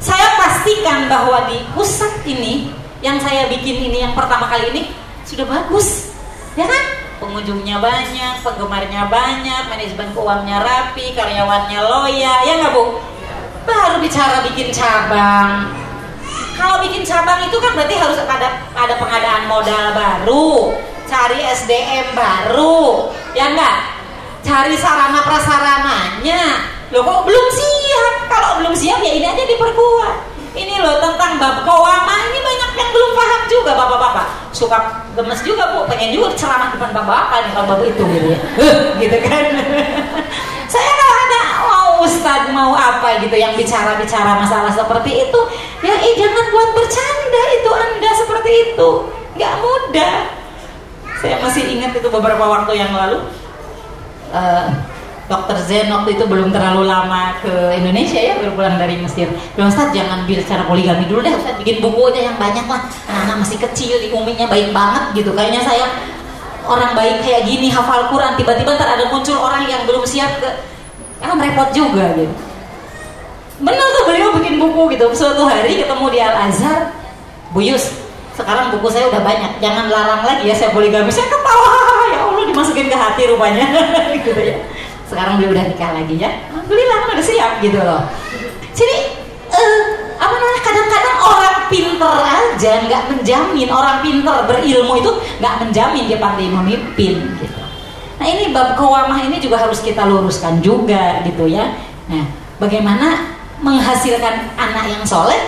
saya pastikan bahwa di pusat ini yang saya bikin ini yang pertama kali ini sudah bagus, ya kan? Pengunjungnya banyak, penggemarnya banyak, manajemen keuangannya rapi, karyawannya loya, ya nggak bu? Baru bicara bikin cabang. Kalau bikin cabang itu kan berarti harus ada ada pengadaan modal baru, cari SDM baru, ya enggak? Cari sarana prasarananya, Loh kok belum siap? Kalau belum siap ya ini aja diperkuat. Ini loh tentang bab kawama ini banyak yang belum paham juga bapak-bapak. Suka gemes juga bu, pengen juga ceramah depan bapak nih kalau bab itu gitu ya. gitu kan. Saya kalau ada mau ustad mau apa gitu yang bicara-bicara masalah seperti itu, ya eh jangan buat bercanda itu anda seperti itu, nggak mudah. Saya masih ingat itu beberapa waktu yang lalu. Uh, Dokter Zen waktu itu belum terlalu lama ke Indonesia ya baru pulang dari Mesir. Bilang Ustaz jangan bicara poligami dulu deh Ustaz bikin buku aja yang banyak lah. Anak-anak masih kecil di uminya baik banget gitu. Kayaknya saya orang baik kayak gini hafal Quran tiba-tiba ntar ada muncul orang yang belum siap ke kan repot juga gitu. Benar tuh beliau bikin buku gitu. Suatu hari ketemu di Al Azhar, Buyus, sekarang buku saya udah banyak. Jangan larang lagi ya saya poligami. Saya ketawa, ya Allah dimasukin ke hati rupanya gitu ya sekarang dia udah nikah lagi ya. Alhamdulillah udah siap gitu loh. Jadi uh, apa namanya kadang-kadang orang pinter aja nggak menjamin. Orang pinter berilmu itu nggak menjamin dia pandai memimpin gitu. Nah ini bab kewamah ini juga harus kita luruskan juga gitu ya. Nah bagaimana menghasilkan anak yang soleh?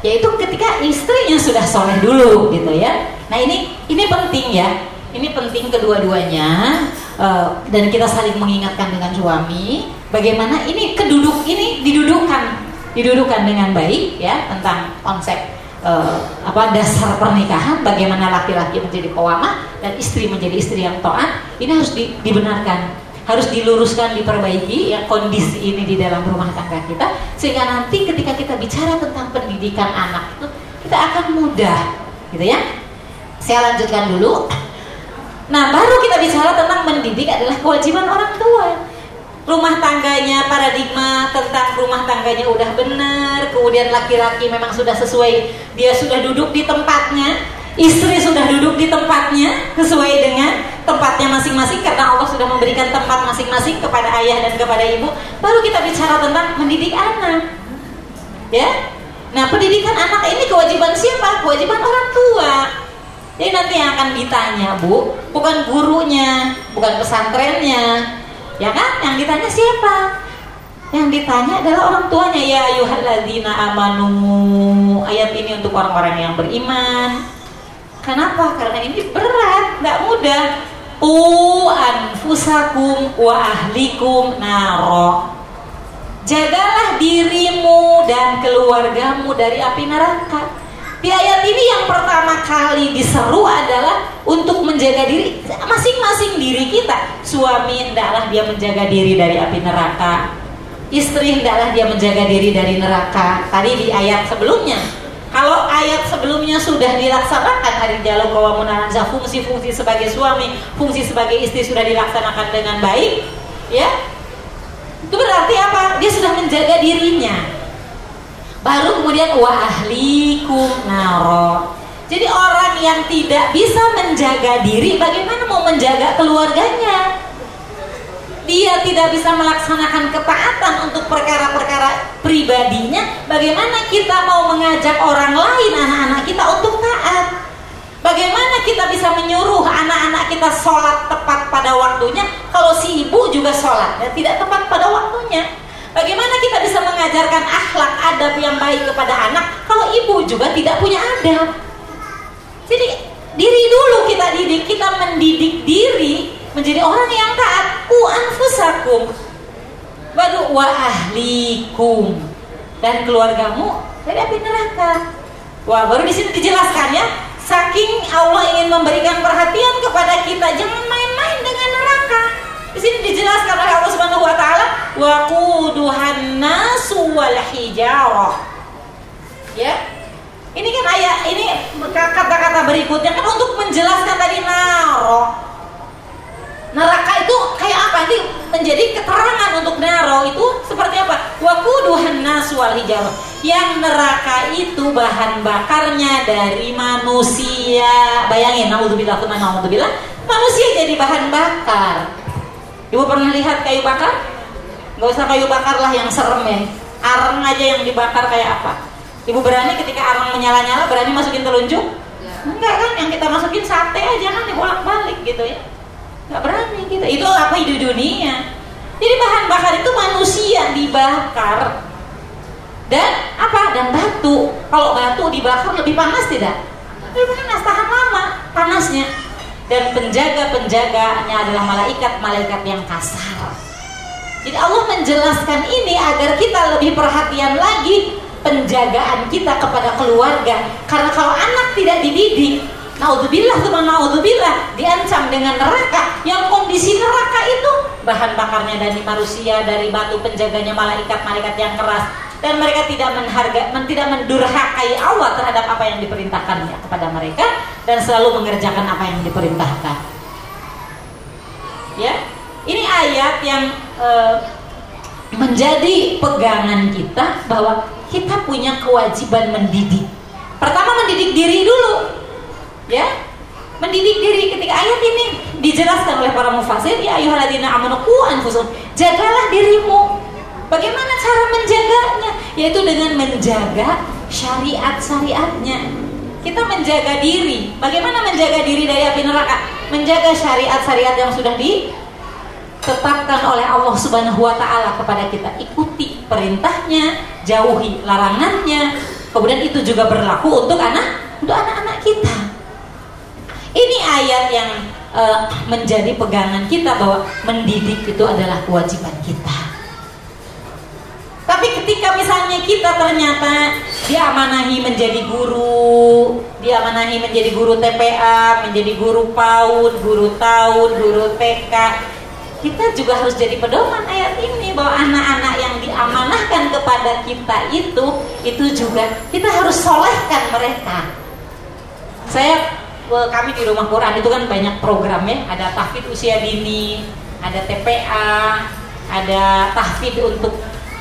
Yaitu ketika istrinya sudah soleh dulu gitu ya. Nah ini ini penting ya. Ini penting kedua-duanya uh, dan kita saling mengingatkan dengan suami bagaimana ini keduduk ini didudukkan didudukkan dengan baik ya tentang konsep uh, apa dasar pernikahan bagaimana laki-laki menjadi kawama dan istri menjadi istri yang taat ini harus di, dibenarkan harus diluruskan diperbaiki ya kondisi ini di dalam rumah tangga kita sehingga nanti ketika kita bicara tentang pendidikan anak itu kita akan mudah gitu ya. Saya lanjutkan dulu Nah, baru kita bicara tentang mendidik adalah kewajiban orang tua. Rumah tangganya, paradigma tentang rumah tangganya udah benar, kemudian laki-laki memang sudah sesuai, dia sudah duduk di tempatnya, istri sudah duduk di tempatnya sesuai dengan tempatnya masing-masing karena Allah sudah memberikan tempat masing-masing kepada ayah dan kepada ibu. Baru kita bicara tentang mendidik anak. Ya. Nah, pendidikan anak ini kewajiban siapa? Kewajiban orang tua. Jadi nanti yang akan ditanya bu, bukan gurunya, bukan pesantrennya, ya kan? Yang ditanya siapa? Yang ditanya adalah orang tuanya ya ayuhalladzina amanu. Ayat ini untuk orang-orang yang beriman. Kenapa? Karena ini berat, nggak mudah. U anfusakum wa ahlikum naro. Jagalah dirimu dan keluargamu dari api neraka. Di ayat ini yang pertama kali diseru adalah untuk menjaga diri masing-masing diri kita. Suami hendaklah dia menjaga diri dari api neraka. Istri hendaklah dia menjaga diri dari neraka. Tadi di ayat sebelumnya. Kalau ayat sebelumnya sudah dilaksanakan hari jalur kawamunanza fungsi-fungsi sebagai suami, fungsi sebagai istri sudah dilaksanakan dengan baik, ya. Itu berarti apa? Dia sudah menjaga dirinya baru kemudian wa ahlikum naro jadi orang yang tidak bisa menjaga diri bagaimana mau menjaga keluarganya dia tidak bisa melaksanakan ketaatan untuk perkara-perkara pribadi pribadinya, bagaimana kita mau mengajak orang lain anak-anak kita untuk taat? Bagaimana kita bisa menyuruh anak-anak kita sholat tepat pada waktunya kalau si ibu juga sholat ya, tidak tepat pada waktunya? Bagaimana kita bisa mengajarkan akhlak adab yang baik kepada anak kalau ibu juga tidak punya adab? Jadi diri dulu kita didik, kita mendidik diri menjadi orang yang taat. Ku anfusakum baru wa ahlikum dan keluargamu dari api neraka. Wah, baru di sini dijelaskan ya Saking Allah ingin memberikan perhatian kepada kita, jangan main-main dengan neraka. Di sini dijelaskan oleh Allah Subhanahu wa taala, wa quduhan nasu wal hijarah. Ya. Ini kan ayat ini kata-kata berikutnya kan untuk menjelaskan tadi naro. Neraka itu kayak apa? Ini menjadi keterangan untuk naro itu seperti apa? Wa quduhan nasu wal hijarah yang neraka itu bahan bakarnya dari manusia. Bayangin, naudzubillah, naudzubillah, manusia jadi bahan bakar. Ibu pernah lihat kayu bakar? Gak usah kayu bakar lah yang serem ya. Arang aja yang dibakar kayak apa? Ibu berani ketika arang menyala-nyala berani masukin telunjuk? Enggak kan, yang kita masukin sate aja kan dibolak-balik gitu ya. Gak berani kita. Itu apa di dunia? Jadi bahan bakar itu manusia dibakar dan apa dan batu kalau batu dibakar lebih panas tidak lebih panas tahan lama panasnya dan penjaga-penjaganya adalah malaikat-malaikat yang kasar. Jadi Allah menjelaskan ini agar kita lebih perhatian lagi penjagaan kita kepada keluarga. Karena kalau anak tidak dididik Naudzubillah teman naudzubillah diancam dengan neraka. Yang kondisi neraka itu bahan bakarnya dari manusia dari batu penjaganya malaikat-malaikat yang keras dan mereka tidak menghargai, tidak mendurhakai Allah terhadap apa yang diperintahkannya kepada mereka dan selalu mengerjakan apa yang diperintahkan. Ya, ini ayat yang e, menjadi pegangan kita bahwa kita punya kewajiban mendidik. Pertama mendidik diri dulu, ya, mendidik diri ketika ayat ini dijelaskan oleh para mufasir ya ayuhaladina amanu anfusakum jagalah dirimu Bagaimana cara menjaganya? Yaitu dengan menjaga syariat-syariatnya. Kita menjaga diri. Bagaimana menjaga diri dari api neraka? Menjaga syariat-syariat yang sudah ditetapkan oleh Allah Subhanahu wa taala kepada kita. Ikuti perintahnya, jauhi larangannya. Kemudian itu juga berlaku untuk anak untuk anak-anak kita. Ini ayat yang uh, menjadi pegangan kita bahwa mendidik itu adalah kewajiban kita. Ketika misalnya kita ternyata diamanahi menjadi guru, diamanahi menjadi guru TPA, menjadi guru PAUD, guru TAUD, guru TK, kita juga harus jadi pedoman ayat ini bahwa anak-anak yang diamanahkan kepada kita itu itu juga kita harus solehkan mereka. Saya kami di rumah Quran itu kan banyak program ya, ada tahfidz usia dini, ada TPA, ada tahfidz untuk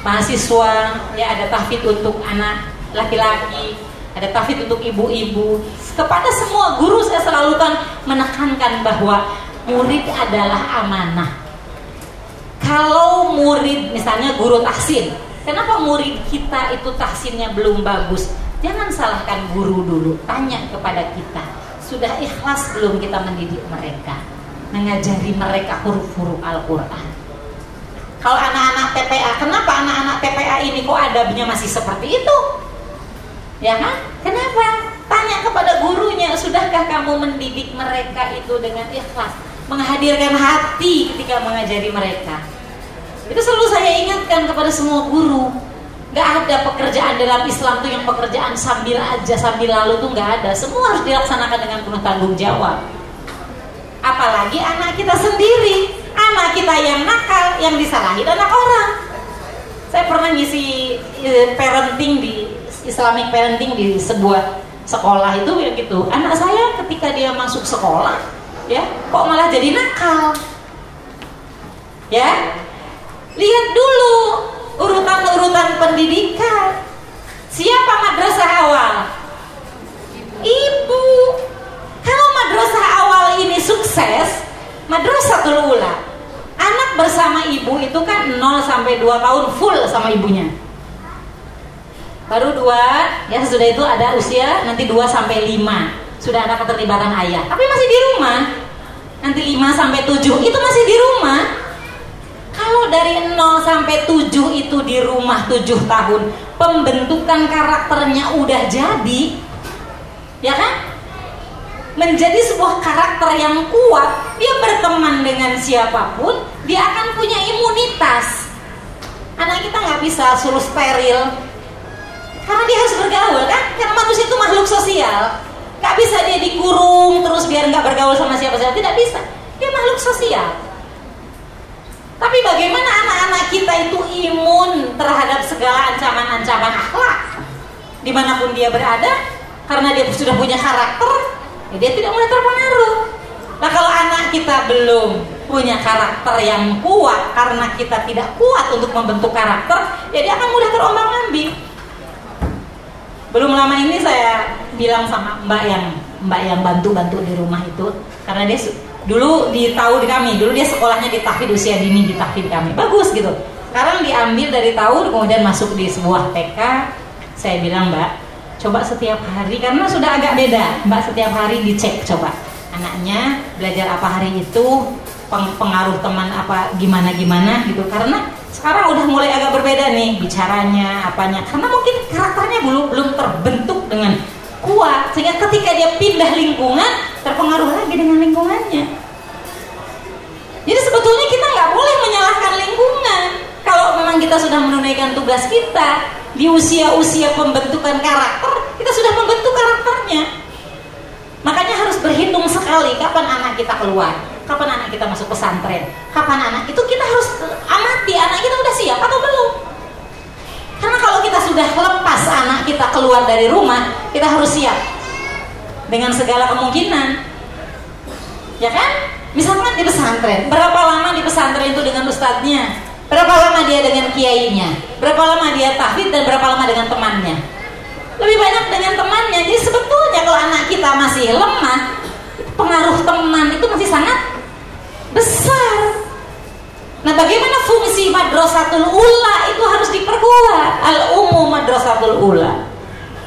mahasiswa, ya ada tahfidz untuk anak laki-laki, ada tahfidz untuk ibu-ibu. Kepada semua guru saya selalu kan menekankan bahwa murid adalah amanah. Kalau murid misalnya guru tahsin, kenapa murid kita itu tahsinnya belum bagus? Jangan salahkan guru dulu, tanya kepada kita. Sudah ikhlas belum kita mendidik mereka? Mengajari mereka huruf-huruf Al-Quran kalau anak-anak TPA, kenapa anak-anak TPA ini kok adabnya masih seperti itu? Ya kan? Kenapa? Tanya kepada gurunya, sudahkah kamu mendidik mereka itu dengan ikhlas? Menghadirkan hati ketika mengajari mereka. Itu selalu saya ingatkan kepada semua guru. Gak ada pekerjaan dalam Islam tuh yang pekerjaan sambil aja sambil lalu tuh gak ada. Semua harus dilaksanakan dengan penuh tanggung jawab. Apalagi anak kita sendiri anak kita yang nakal yang disalahin anak orang. Saya pernah ngisi e, parenting di Islamic parenting di sebuah sekolah itu ya gitu. Anak saya ketika dia masuk sekolah ya kok malah jadi nakal? Ya lihat dulu urutan-urutan pendidikan. Siapa madrasah awal? Ibu. Kalau madrasah awal ini sukses madrasatul ula anak bersama ibu itu kan 0 sampai 2 tahun full sama ibunya. Baru dua ya sudah itu ada usia nanti 2 sampai 5 sudah ada keterlibatan ayah. Tapi masih di rumah. Nanti 5 sampai 7 itu masih di rumah. Kalau dari 0 sampai 7 itu di rumah 7 tahun pembentukan karakternya udah jadi ya kan menjadi sebuah karakter yang kuat dia berteman dengan siapa pun dia akan punya imunitas anak kita nggak bisa suruh steril karena dia harus bergaul kan? Karena manusia itu makhluk sosial. Gak bisa dia dikurung terus biar nggak bergaul sama siapa-siapa. Tidak bisa. Dia makhluk sosial. Tapi bagaimana anak-anak kita itu imun terhadap segala ancaman-ancaman akhlak? Di mana pun dia berada, karena dia sudah punya karakter, ya dia tidak mudah terpengaruh. Nah kalau anak kita belum punya karakter yang kuat karena kita tidak kuat untuk membentuk karakter, ya dia akan mudah terombang-ambing belum lama ini saya bilang sama mbak yang mbak yang bantu-bantu di rumah itu karena dia dulu di tahu di kami dulu dia sekolahnya di tahfidz usia dini di tahfidz kami. Bagus gitu. Sekarang diambil dari tahun kemudian masuk di sebuah TK saya bilang mbak coba setiap hari karena sudah agak beda. Mbak setiap hari dicek coba. Anaknya belajar apa hari itu pengaruh teman apa gimana gimana gitu. Karena sekarang udah mulai agak berbeda nih bicaranya apanya. Karena mungkin karakternya belum belum terbentuk dengan kuat. Sehingga ketika dia pindah lingkungan terpengaruh lagi dengan lingkungannya. Jadi sebetulnya kita nggak boleh menyalahkan lingkungan. Kalau memang kita sudah menunaikan tugas kita di usia-usia pembentukan karakter kita sudah membentuk karakternya makanya harus berhitung sekali kapan anak kita keluar kapan anak kita masuk pesantren, kapan anak itu kita harus amati anak kita udah siap atau belum. Karena kalau kita sudah lepas anak kita keluar dari rumah, kita harus siap dengan segala kemungkinan. Ya kan? Misalkan di pesantren, berapa lama di pesantren itu dengan ustadznya? Berapa lama dia dengan kiainya? Berapa lama dia tahfidz dan berapa lama dengan temannya? Lebih banyak dengan temannya. Jadi sebetulnya kalau anak kita masih lemah, pengaruh teman itu masih sangat besar. Nah, bagaimana fungsi madrasatul ula itu harus diperkuat. Al umum madrasatul ula.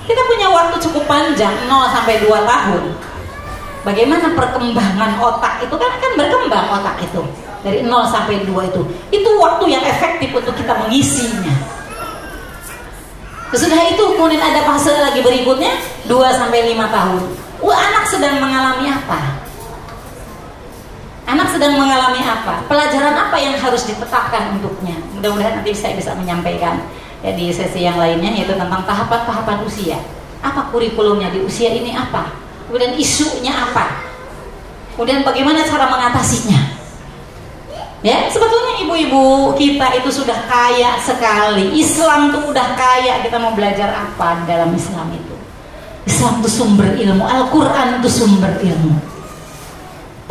Kita punya waktu cukup panjang 0 sampai 2 tahun. Bagaimana perkembangan otak itu kan kan berkembang otak itu dari 0 sampai 2 itu. Itu waktu yang efektif untuk kita mengisinya. Sesudah itu kemudian ada fase lagi berikutnya 2 sampai 5 tahun. Wah, anak sedang mengalami apa? Anak sedang mengalami apa? Pelajaran apa yang harus ditetapkan untuknya? Mudah-mudahan nanti saya bisa menyampaikan ya di sesi yang lainnya yaitu tentang tahapan-tahapan usia. Apa kurikulumnya di usia ini apa? Kemudian isunya apa? Kemudian bagaimana cara mengatasinya? Ya, sebetulnya ibu-ibu kita itu sudah kaya sekali. Islam tuh udah kaya. Kita mau belajar apa dalam Islam itu? Islam itu sumber ilmu. Al-Quran itu sumber ilmu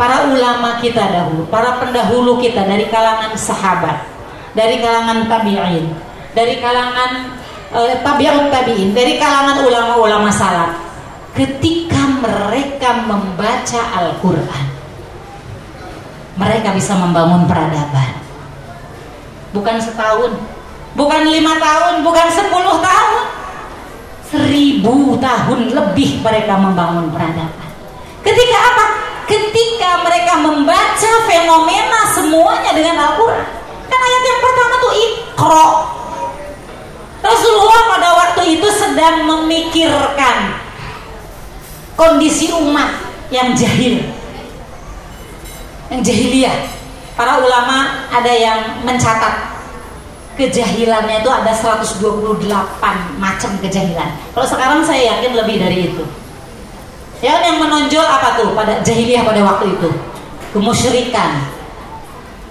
para ulama kita dahulu, para pendahulu kita dari kalangan sahabat, dari kalangan tabi'in, dari kalangan uh, tabi'ut tabi'in, dari kalangan ulama-ulama salaf. Ketika mereka membaca Al-Qur'an, mereka bisa membangun peradaban. Bukan setahun, bukan lima tahun, bukan sepuluh tahun, seribu tahun lebih mereka membangun peradaban. Ketika apa? ketika mereka membaca fenomena semuanya dengan Al-Quran kan ayat yang pertama tuh ikro Rasulullah pada waktu itu sedang memikirkan kondisi umat yang jahil yang jahiliyah para ulama ada yang mencatat kejahilannya itu ada 128 macam kejahilan kalau sekarang saya yakin lebih dari itu Ya yang menonjol apa tuh pada jahiliyah pada waktu itu? Kemusyrikan,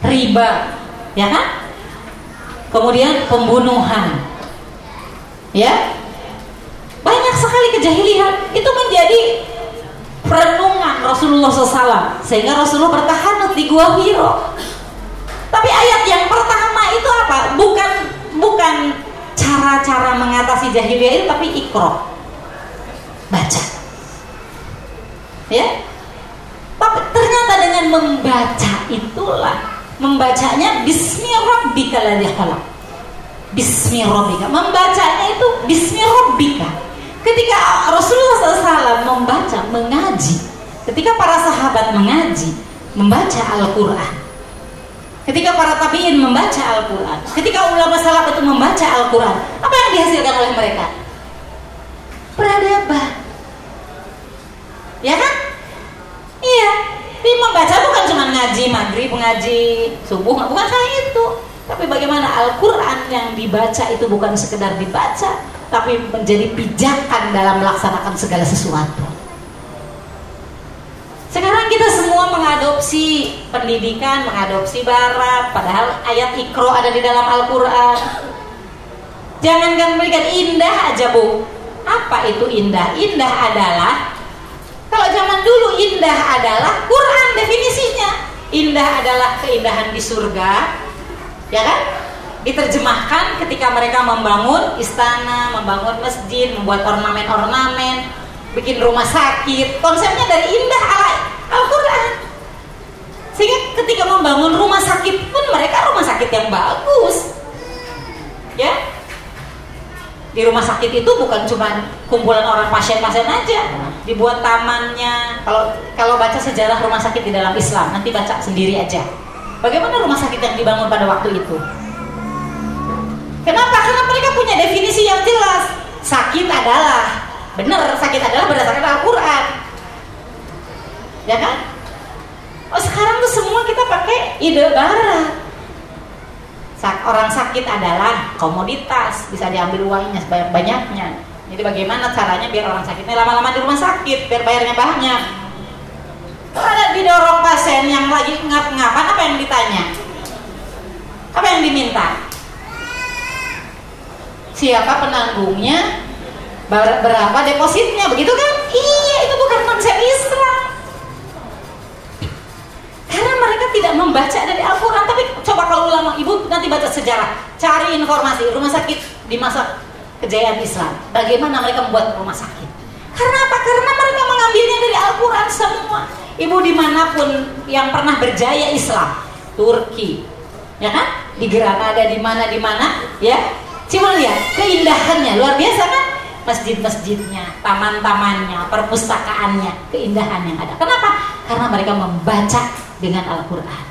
riba, ya kan? Kemudian pembunuhan. Ya. Banyak sekali kejahilian itu menjadi perenungan Rasulullah SAW sehingga Rasulullah bertahan di gua Hiro. Tapi ayat yang pertama itu apa? Bukan bukan cara-cara mengatasi jahiliyah itu tapi ikro. Baca ya tapi ternyata dengan membaca itulah membacanya Bismi Rabbika ladzi khalaq Bismi Rabbika. Membacanya itu Bismi Rabbika. Ketika Rasulullah SAW membaca, mengaji, ketika para sahabat mengaji, membaca Al-Quran, ketika para tabiin membaca Al-Quran, ketika ulama salaf itu membaca Al-Quran, apa yang dihasilkan oleh mereka? Peradaban. Ya kan? Iya. Tapi membaca bukan cuma ngaji maghrib, ngaji subuh, bukan hanya itu. Tapi bagaimana Al-Quran yang dibaca itu bukan sekedar dibaca, tapi menjadi pijakan dalam melaksanakan segala sesuatu. Sekarang kita semua mengadopsi pendidikan, mengadopsi barat, padahal ayat ikro ada di dalam Al-Quran. Jangankan berikan indah aja bu. Apa itu indah? Indah adalah kalau zaman dulu indah adalah Quran definisinya. Indah adalah keindahan di surga, ya kan? Diterjemahkan ketika mereka membangun istana, membangun masjid, membuat ornamen-ornamen, bikin rumah sakit. Konsepnya dari indah ala Al-Quran. Sehingga ketika membangun rumah sakit pun mereka rumah sakit yang bagus. Ya, di rumah sakit itu bukan cuma kumpulan orang pasien-pasien aja dibuat tamannya kalau kalau baca sejarah rumah sakit di dalam Islam nanti baca sendiri aja bagaimana rumah sakit yang dibangun pada waktu itu kenapa? Karena mereka punya definisi yang jelas. Sakit adalah benar sakit adalah berdasarkan Al-Quran. Ya kan? Oh sekarang tuh semua kita pakai ide barat orang sakit adalah komoditas bisa diambil uangnya sebanyak-banyaknya. Jadi bagaimana caranya biar orang sakitnya lama-lama di rumah sakit biar bayarnya banyak? Kalau ada didorong pasien yang lagi ngap-ngapan? Apa yang ditanya? Apa yang diminta siapa penanggungnya berapa depositnya begitu kan? Iya itu bukan konsep Islam. Karena mereka tidak membaca dari Al-Quran. Tapi coba kalau ulama ibu nanti baca sejarah. Cari informasi rumah sakit di masa kejayaan Islam. Bagaimana mereka membuat rumah sakit? Karena apa? Karena mereka mengambilnya dari Al-Quran semua. Ibu di mana pun yang pernah berjaya Islam. Turki. Ya kan? Di Granada di mana di ya Coba lihat keindahannya luar biasa kan masjid-masjidnya, taman-tamannya, perpustakaannya, keindahan yang ada. Kenapa? Karena mereka membaca dengan Al-Quran.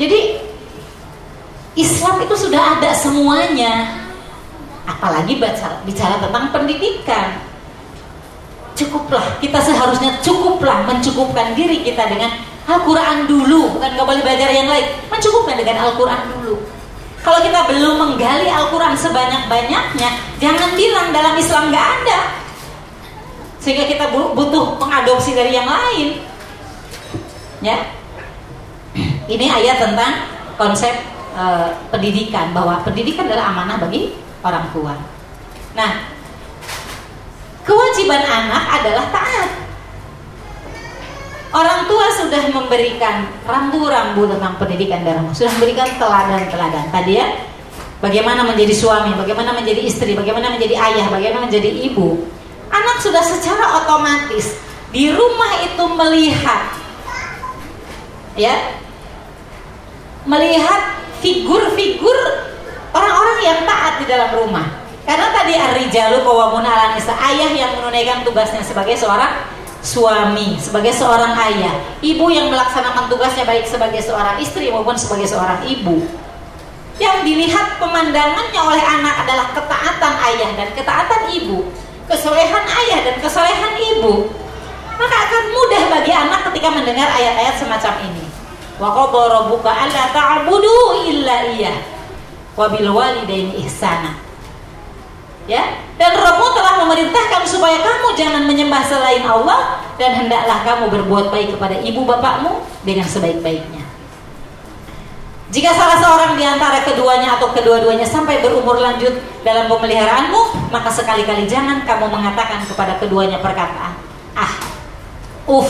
Jadi Islam itu sudah ada semuanya. Apalagi baca, bicara tentang pendidikan. Cukuplah, kita seharusnya cukuplah mencukupkan diri kita dengan Al-Quran dulu, bukan nggak boleh belajar yang lain. Mencukupkan dengan Al-Quran dulu. Kalau kita belum menggali Al-Quran sebanyak-banyaknya, jangan bilang dalam Islam nggak ada. Sehingga kita butuh mengadopsi dari yang lain. Ya, ini ayat tentang konsep e, pendidikan bahwa pendidikan adalah amanah bagi orang tua. Nah, kewajiban anak adalah taat. Orang tua sudah memberikan rambu-rambu tentang pendidikan darahmu, sudah memberikan teladan-teladan. Tadi ya, bagaimana menjadi suami, bagaimana menjadi istri, bagaimana menjadi ayah, bagaimana menjadi ibu. Anak sudah secara otomatis di rumah itu melihat, ya, melihat figur-figur orang-orang yang taat di dalam rumah. Karena tadi Ar-Rijalu Qawwamun ayah yang menunaikan tugasnya sebagai seorang suami, sebagai seorang ayah, ibu yang melaksanakan tugasnya baik sebagai seorang istri maupun sebagai seorang ibu. Yang dilihat pemandangannya oleh anak adalah ketaatan ayah dan ketaatan ibu, kesolehan ayah dan kesolehan ibu. Maka akan mudah bagi anak ketika mendengar ayat-ayat semacam ini. Wa qadara rabbuka alla ta'budu illa iyyah wa bil walidaini ya? Dan Rabbmu telah memerintahkan supaya kamu jangan menyembah selain Allah dan hendaklah kamu berbuat baik kepada ibu bapakmu dengan sebaik-baiknya. Jika salah seorang di antara keduanya atau kedua-duanya sampai berumur lanjut dalam pemeliharaanmu maka sekali-kali jangan kamu mengatakan kepada keduanya perkataan ah uf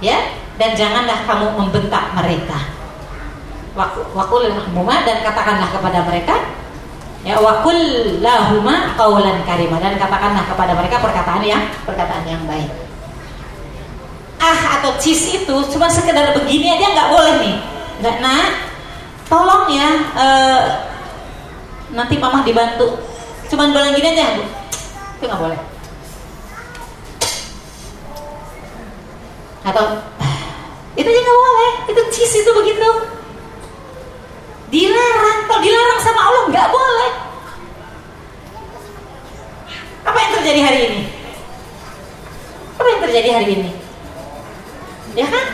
ya? Dan janganlah kamu membentak mereka. Wakul dan katakanlah kepada mereka ya wakul lahuma kaulan karimah dan katakanlah kepada mereka perkataan yang perkataan yang baik. Ah atau cis itu cuma sekedar begini aja nggak boleh nih. Nggak nak. Tolong ya uh, nanti mama dibantu. Cuman bilang gini aja bu. Itu nggak boleh. Atau itu aja nggak boleh. Itu cis itu begitu dilarang kalau dilarang sama Allah nggak boleh. Apa yang terjadi hari ini? Apa yang terjadi hari ini? Ya kan?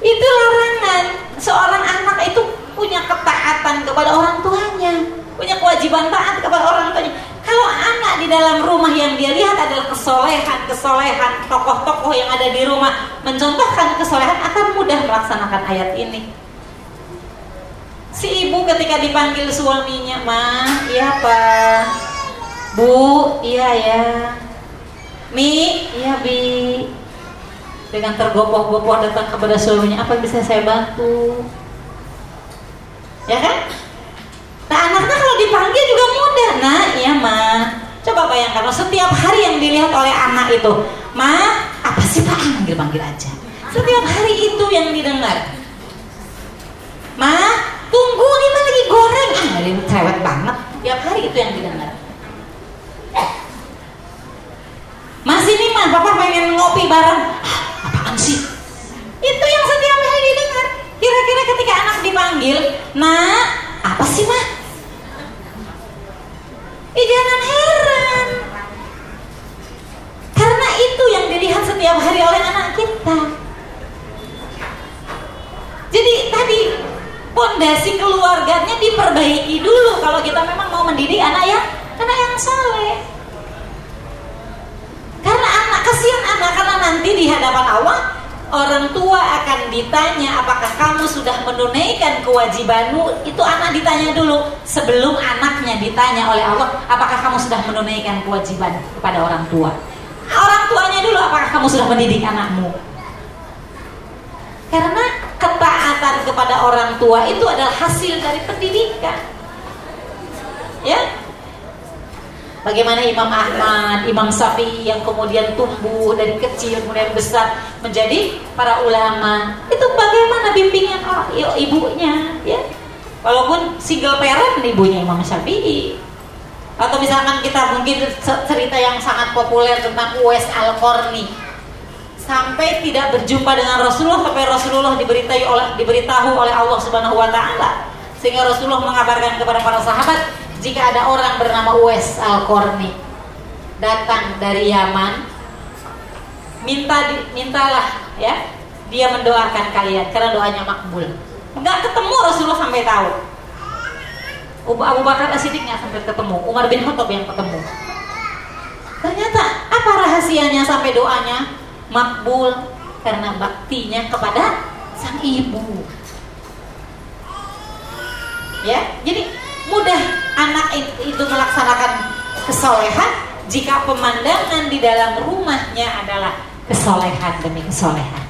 Itu larangan. Seorang anak itu punya ketaatan kepada orang tuanya. Punya kewajiban taat kepada orang tuanya. Kalau anak di dalam rumah yang dia lihat adalah kesolehan kesolehan tokoh-tokoh yang ada di rumah mencontohkan kesolehan akan mudah melaksanakan ayat ini si ibu ketika dipanggil suaminya mah iya pak bu iya ya. Mi iya bi. Dengan tergopoh-gopoh datang kepada suaminya apa bisa saya bantu? Ya kan? Nah anaknya kalau dipanggil juga mudah nah iya mah coba bayangkan setiap hari yang dilihat oleh anak itu mah apa sih pak? Panggil panggil aja. Setiap hari itu yang didengar. Mah tunggu ini mah lagi goreng. Ah ini cewek banget. Tiap hari itu yang didengar. Masih nih mah papa pengen ngopi bareng. Ah, apaan sih? Itu yang setiap hari didengar. Kira-kira ketika anak dipanggil nah apa sih mah eh jangan heran. Karena itu yang dilihat setiap hari oleh anak kita. Jadi tadi pondasi keluarganya diperbaiki dulu kalau kita memang mau mendidik anak yang anak yang soleh karena anak kasihan anak karena nanti di hadapan Allah orang tua akan ditanya apakah kamu sudah menunaikan kewajibanmu? Itu anak ditanya dulu sebelum anaknya ditanya oleh Allah apakah kamu sudah menunaikan kewajiban kepada orang tua? Orang tuanya dulu apakah kamu sudah mendidik anakmu karena ketaatan kepada orang tua itu adalah hasil dari pendidikan ya Bagaimana Imam Ahmad, Imam Syafi'i yang kemudian tumbuh dari kecil kemudian besar menjadi para ulama. Itu bagaimana bimbingan orang ibunya, ya. Walaupun single parent ibunya Imam Syafi'i. Atau misalkan kita mungkin cerita yang sangat populer tentang Uwais Al-Qarni. Sampai tidak berjumpa dengan Rasulullah sampai Rasulullah diberitahu oleh diberitahu oleh Allah Subhanahu wa taala. Sehingga Rasulullah mengabarkan kepada para sahabat jika ada orang bernama Uwais Al-Qarni datang dari Yaman minta mintalah ya dia mendoakan kalian karena doanya makbul. Nggak ketemu Rasulullah sampai tahu. Abu Bakar As-Siddiq sampai ketemu. Umar bin Khattab yang ketemu. Ternyata apa rahasianya sampai doanya makbul karena baktinya kepada sang ibu ya jadi mudah anak itu melaksanakan kesolehan jika pemandangan di dalam rumahnya adalah kesolehan demi kesolehan.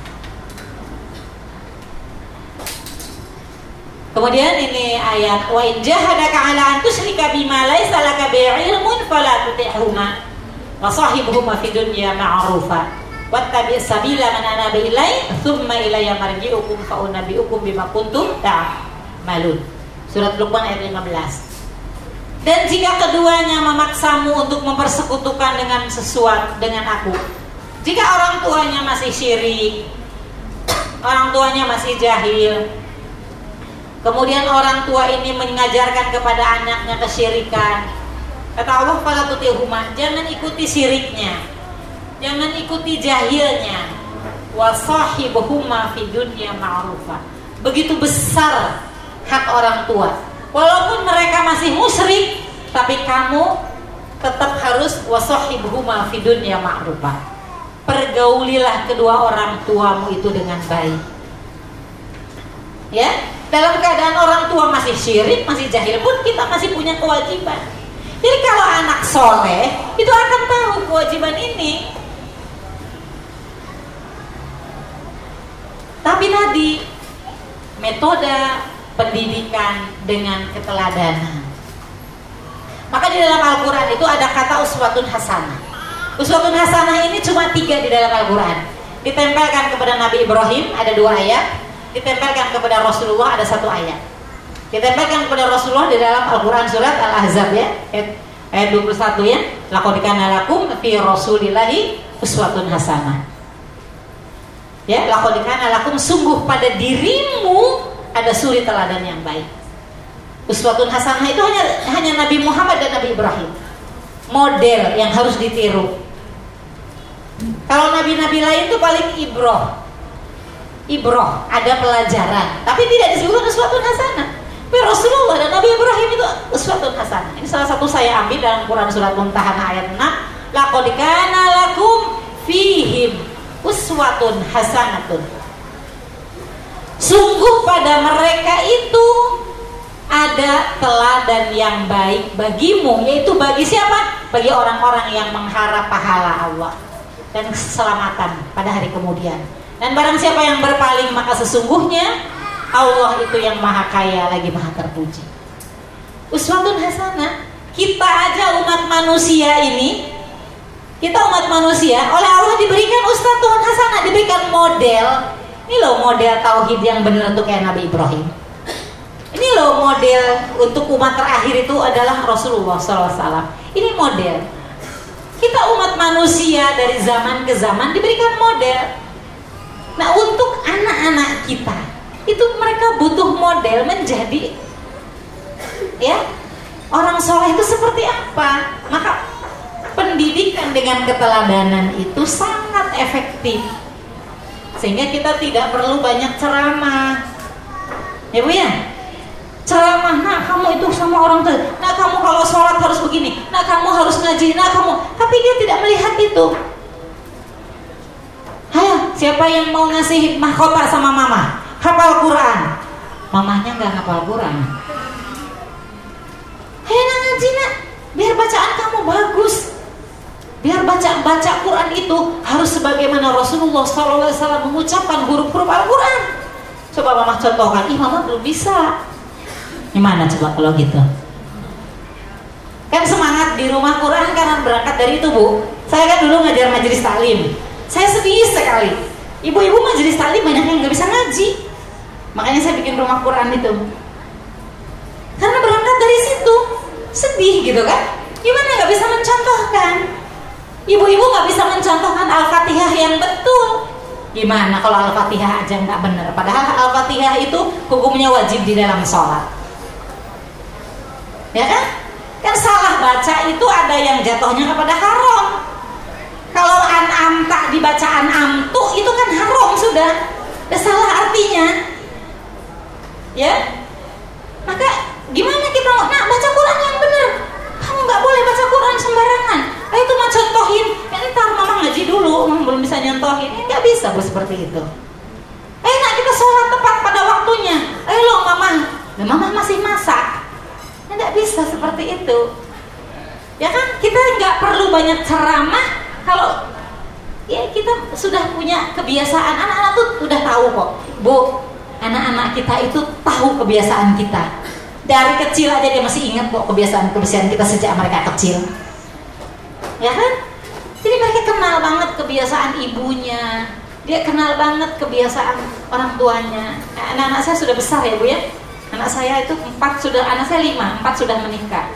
Kemudian ini ayat wa in jahadaka ala an tusyrika bima laysa laka bi'ilmun fala tuti'huma wa sahibuhuma fi dunya ma'rufa wattabi sabila man anaba ilai thumma ilayya marji'ukum fa unabbi'ukum bima kuntum ta'malun. Surat Luqman ayat 15. Dan jika keduanya memaksamu untuk mempersekutukan dengan sesuatu dengan aku. Jika orang tuanya masih syirik, orang tuanya masih jahil. Kemudian orang tua ini mengajarkan kepada anaknya kesyirikan. Kata Allah tutihuma, jangan ikuti syiriknya. Jangan ikuti jahilnya. Wasahibuhuma fi dunya ma'rufa. Begitu besar hak orang tua. Walaupun mereka masih musyrik, tapi kamu tetap harus wasahibuhuma fi dunya ma'rufa. Pergaulilah kedua orang tuamu itu dengan baik. Ya, dalam keadaan orang tua masih syirik, masih jahil pun kita masih punya kewajiban. Jadi kalau anak soleh itu akan tahu kewajiban ini. Tapi tadi metode pendidikan dengan keteladanan. Maka di dalam Al-Quran itu ada kata uswatun hasanah. Uswatun hasanah ini cuma tiga di dalam Al-Quran. Ditempelkan kepada Nabi Ibrahim ada dua ayat. ditempelkan kepada Rasulullah ada satu ayat. Ditempelkan kepada Rasulullah di dalam Al-Qur'an surat Al-Ahzab ya. Ayat, ayat 21 ya. Laqad kana lakum fi Rasulillahi uswatun hasanah. Ya, laqad kana lakum sungguh pada dirimu ada suri teladan yang baik. Uswatun hasanah itu hanya hanya Nabi Muhammad dan Nabi Ibrahim. Model yang harus ditiru. Kalau nabi-nabi lain itu paling ibroh. Ibroh, ada pelajaran, tapi tidak disebutkan uswatun hasanah. Tapi Rasulullah dan Nabi Ibrahim itu uswatun hasanah. Ini salah satu saya ambil dalam Quran surat Mumtahanah ayat 6. Laqad kana lakum fihim uswatun hasanatun. Sungguh pada mereka itu ada teladan yang baik bagimu yaitu bagi siapa? Bagi orang-orang yang mengharap pahala Allah dan keselamatan pada hari kemudian. Dan barang siapa yang berpaling maka sesungguhnya Allah itu yang maha kaya lagi maha terpuji. Uswatun hasanah. Kita aja umat manusia ini kita umat manusia oleh Allah diberikan uswatun hasanah, diberikan model. Ini loh model tauhid yang benar untuk kayak Nabi Ibrahim. Ini loh model untuk umat terakhir itu adalah Rasulullah SAW. Ini model. Kita umat manusia dari zaman ke zaman diberikan model. Nah untuk anak-anak kita itu mereka butuh model menjadi ya orang soleh itu seperti apa maka pendidikan dengan keteladanan itu sangat efektif. Sehingga kita tidak perlu banyak ceramah. Ya bu ya? Ceramah nah kamu itu sama orang tuh nah kamu kalau sholat harus begini. Nah kamu harus ngaji. Nah kamu tapi dia tidak melihat itu. Hah, siapa yang mau ngasih mahkota sama mama? hafal Quran. Mamahnya nggak hafal Quran. Hei ngaji nak. Biar bacaan kamu bagus biar baca baca Quran itu harus sebagaimana Rasulullah SAW mengucapkan huruf-huruf Al-Quran. Coba mama contohkan. Ih mama belum bisa. Gimana coba kalau gitu? Kan semangat di rumah Quran karena berangkat dari itu bu. Saya kan dulu ngajar majelis taklim. Saya sedih sekali. Ibu-ibu majelis taklim banyak yang nggak bisa ngaji. Makanya saya bikin rumah Quran itu. Karena berangkat dari situ, sedih gitu kan? Gimana nggak bisa mencontohkan? Ibu-ibu nggak bisa mencontohkan Al-Fatihah yang betul. Gimana kalau Al-Fatihah aja nggak benar? Padahal Al-Fatihah itu hukumnya wajib di dalam sholat. Ya kan? Kan salah baca itu ada yang jatuhnya kepada haram. Kalau an-am tak dibaca an-am tuh itu kan haram sudah. Udah salah artinya ya maka gimana kita nak baca Quran yang benar kamu nggak boleh baca Quran sembarangan. Ayo tuh mau contohin. Ya, ntar mama ngaji dulu belum bisa nyontohin. Ya, nggak bisa bu seperti itu. Eh nak kita sholat tepat pada waktunya. Ayo lo mama. Dan mama masih masak. Ya, nggak bisa seperti itu. Ya kan? Kita nggak perlu banyak ceramah. Kalau ya kita sudah punya kebiasaan. Anak-anak tuh udah tahu kok. Bu anak-anak kita itu tahu kebiasaan kita dari kecil aja dia masih ingat kok kebiasaan-kebiasaan kita sejak mereka kecil. Ya kan? Jadi mereka kenal banget kebiasaan ibunya. Dia kenal banget kebiasaan orang tuanya. Anak-anak saya sudah besar ya bu ya? Anak saya itu empat sudah anak saya lima empat sudah menikah.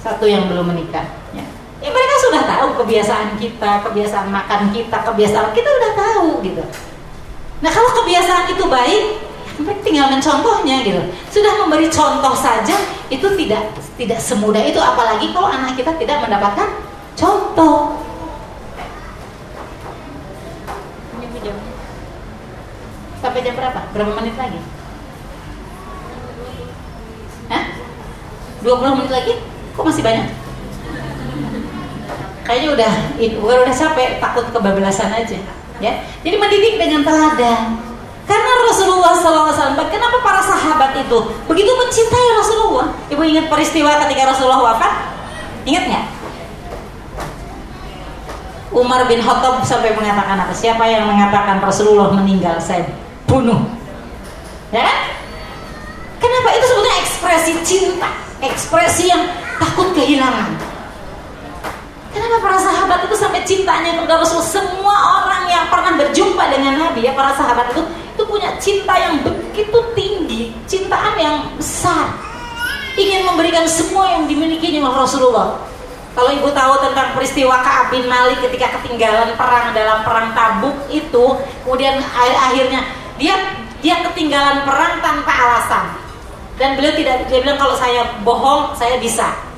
Satu yang belum menikah ya. ya mereka sudah tahu kebiasaan kita kebiasaan makan kita kebiasaan kita udah tahu gitu. Nah kalau kebiasaan itu baik tinggal mencontohnya gitu. Sudah memberi contoh saja itu tidak tidak semudah itu apalagi kalau anak kita tidak mendapatkan contoh. Sampai jam berapa? Berapa menit lagi? Hah? 20 menit lagi? Kok masih banyak? Kayaknya udah, udah, udah capek, takut kebablasan aja. Ya, jadi mendidik dengan teladan karena Rasulullah SAW, kenapa para sahabat itu begitu mencintai Rasulullah? Ibu ingat peristiwa ketika Rasulullah wafat? Ingat nggak? Umar bin Khattab sampai mengatakan apa? Siapa yang mengatakan Rasulullah meninggal? Saya bunuh. Ya kan? Kenapa itu sebetulnya ekspresi cinta, ekspresi yang takut kehilangan. Kenapa para sahabat itu sampai cintanya kepada Rasul? Semua orang yang pernah berjumpa dengan Nabi ya para sahabat itu itu punya cinta yang begitu tinggi, cintaan yang besar. Ingin memberikan semua yang dimilikinya oleh Rasulullah. Kalau ibu tahu tentang peristiwa Ka'ab bin Malik ketika ketinggalan perang dalam perang Tabuk itu, kemudian akhirnya dia dia ketinggalan perang tanpa alasan. Dan beliau tidak dia bilang kalau saya bohong saya bisa.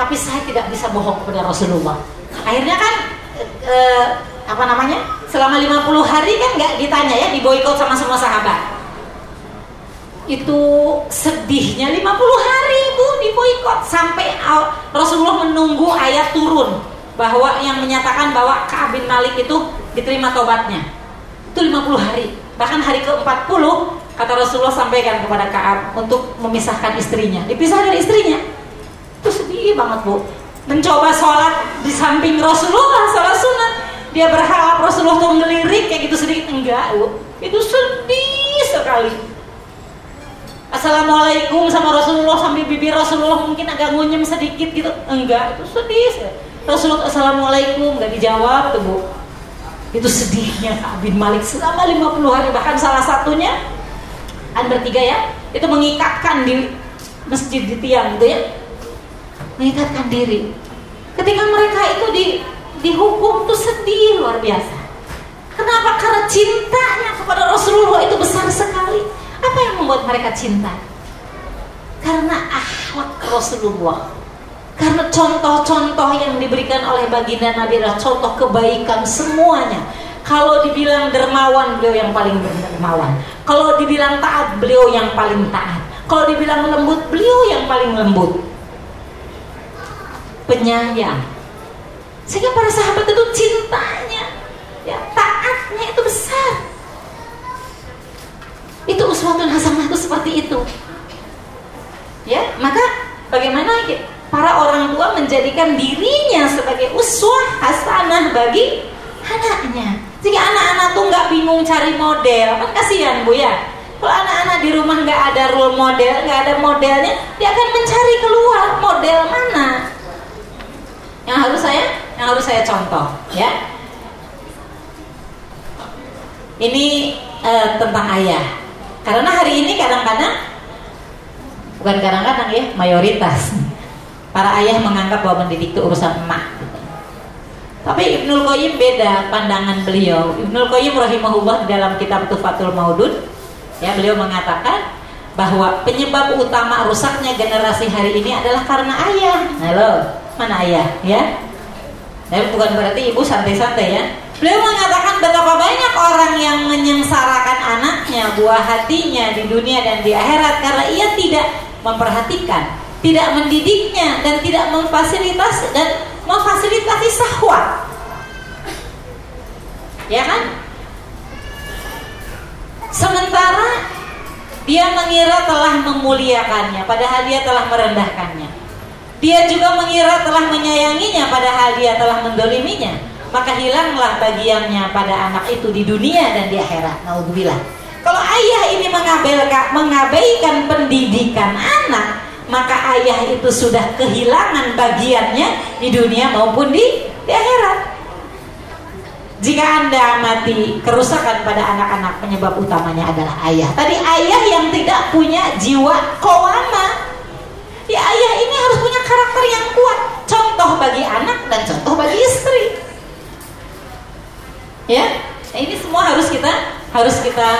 Tapi saya tidak bisa bohong kepada Rasulullah. Akhirnya kan eh, apa namanya? Selama 50 hari kan nggak ditanya ya, diboikot sama semua sahabat itu sedihnya 50 hari itu diboikot sampai Rasulullah menunggu ayat turun bahwa yang menyatakan bahwa Ka'ab bin Malik itu diterima tobatnya. Itu 50 hari. Bahkan hari ke-40 kata Rasulullah sampaikan kepada Ka'ab untuk memisahkan istrinya. Dipisah dari istrinya. Itu sedih banget, Bu. Mencoba sholat di samping Rasulullah, sholat sunat. Dia berharap Rasulullah tuh ngelirik kayak gitu sedikit enggak, Bu. Itu sedih sekali. Assalamualaikum sama Rasulullah sambil bibir Rasulullah mungkin agak ngunyem sedikit gitu. Enggak itu sedih Rasulullah Assalamualaikum nggak dijawab tuh bu. Itu sedihnya Kak bin Malik. Selama 50 hari bahkan salah satunya kan bertiga ya itu mengikatkan di masjid di tiang gitu ya mengikatkan diri ketika mereka itu di dihukum tuh sedih luar biasa kenapa karena cintanya kepada Rasulullah itu besar sekali apa yang membuat mereka cinta? Karena akhlak Rasulullah. Karena contoh-contoh yang diberikan oleh baginda Nabi adalah contoh kebaikan semuanya. Kalau dibilang dermawan, beliau yang paling dermawan. Kalau dibilang taat, beliau yang paling taat. Kalau dibilang lembut, beliau yang paling lembut. Penyayang. Sehingga para sahabat itu cintanya, ya taatnya itu besar. Itu uswatun hasanah itu seperti itu. Ya, maka bagaimana para orang tua menjadikan dirinya sebagai uswah hasanah bagi anaknya. Jika anak-anak tuh nggak bingung cari model, kan kasihan bu ya. Kalau anak-anak di rumah nggak ada role model, nggak ada modelnya, dia akan mencari keluar model mana yang harus saya, yang harus saya contoh, ya. Ini uh, tentang ayah. Karena hari ini kadang-kadang bukan kadang-kadang ya, mayoritas para ayah menganggap bahwa mendidik itu urusan emak. Tapi Ibnul Qayyim beda pandangan beliau. Ibnul Qayyim rahimahullah dalam kitab Tufatul Maudud ya beliau mengatakan bahwa penyebab utama rusaknya generasi hari ini adalah karena ayah. Halo, mana ayah ya? Nah, bukan berarti ibu santai-santai ya. Beliau mengatakan betapa banyak orang yang menyengsarakan anaknya, buah hatinya di dunia dan di akhirat karena ia tidak memperhatikan, tidak mendidiknya dan tidak memfasilitas dan memfasilitasi sahwat. Ya kan? Sementara dia mengira telah memuliakannya, padahal dia telah merendahkannya. Dia juga mengira telah menyayanginya, padahal dia telah mendoliminya maka hilanglah bagiannya pada anak itu di dunia dan di akhirat. Naudzubillah. Kalau ayah ini mengabaikan, mengabaikan pendidikan anak, maka ayah itu sudah kehilangan bagiannya di dunia maupun di, di akhirat. Jika anda mati kerusakan pada anak-anak penyebab utamanya adalah ayah. Tadi ayah yang tidak punya jiwa kowama. Ya ayah ini harus punya karakter yang kuat. Contoh bagi anak dan contoh bagi istri ya nah, ini semua harus kita harus kita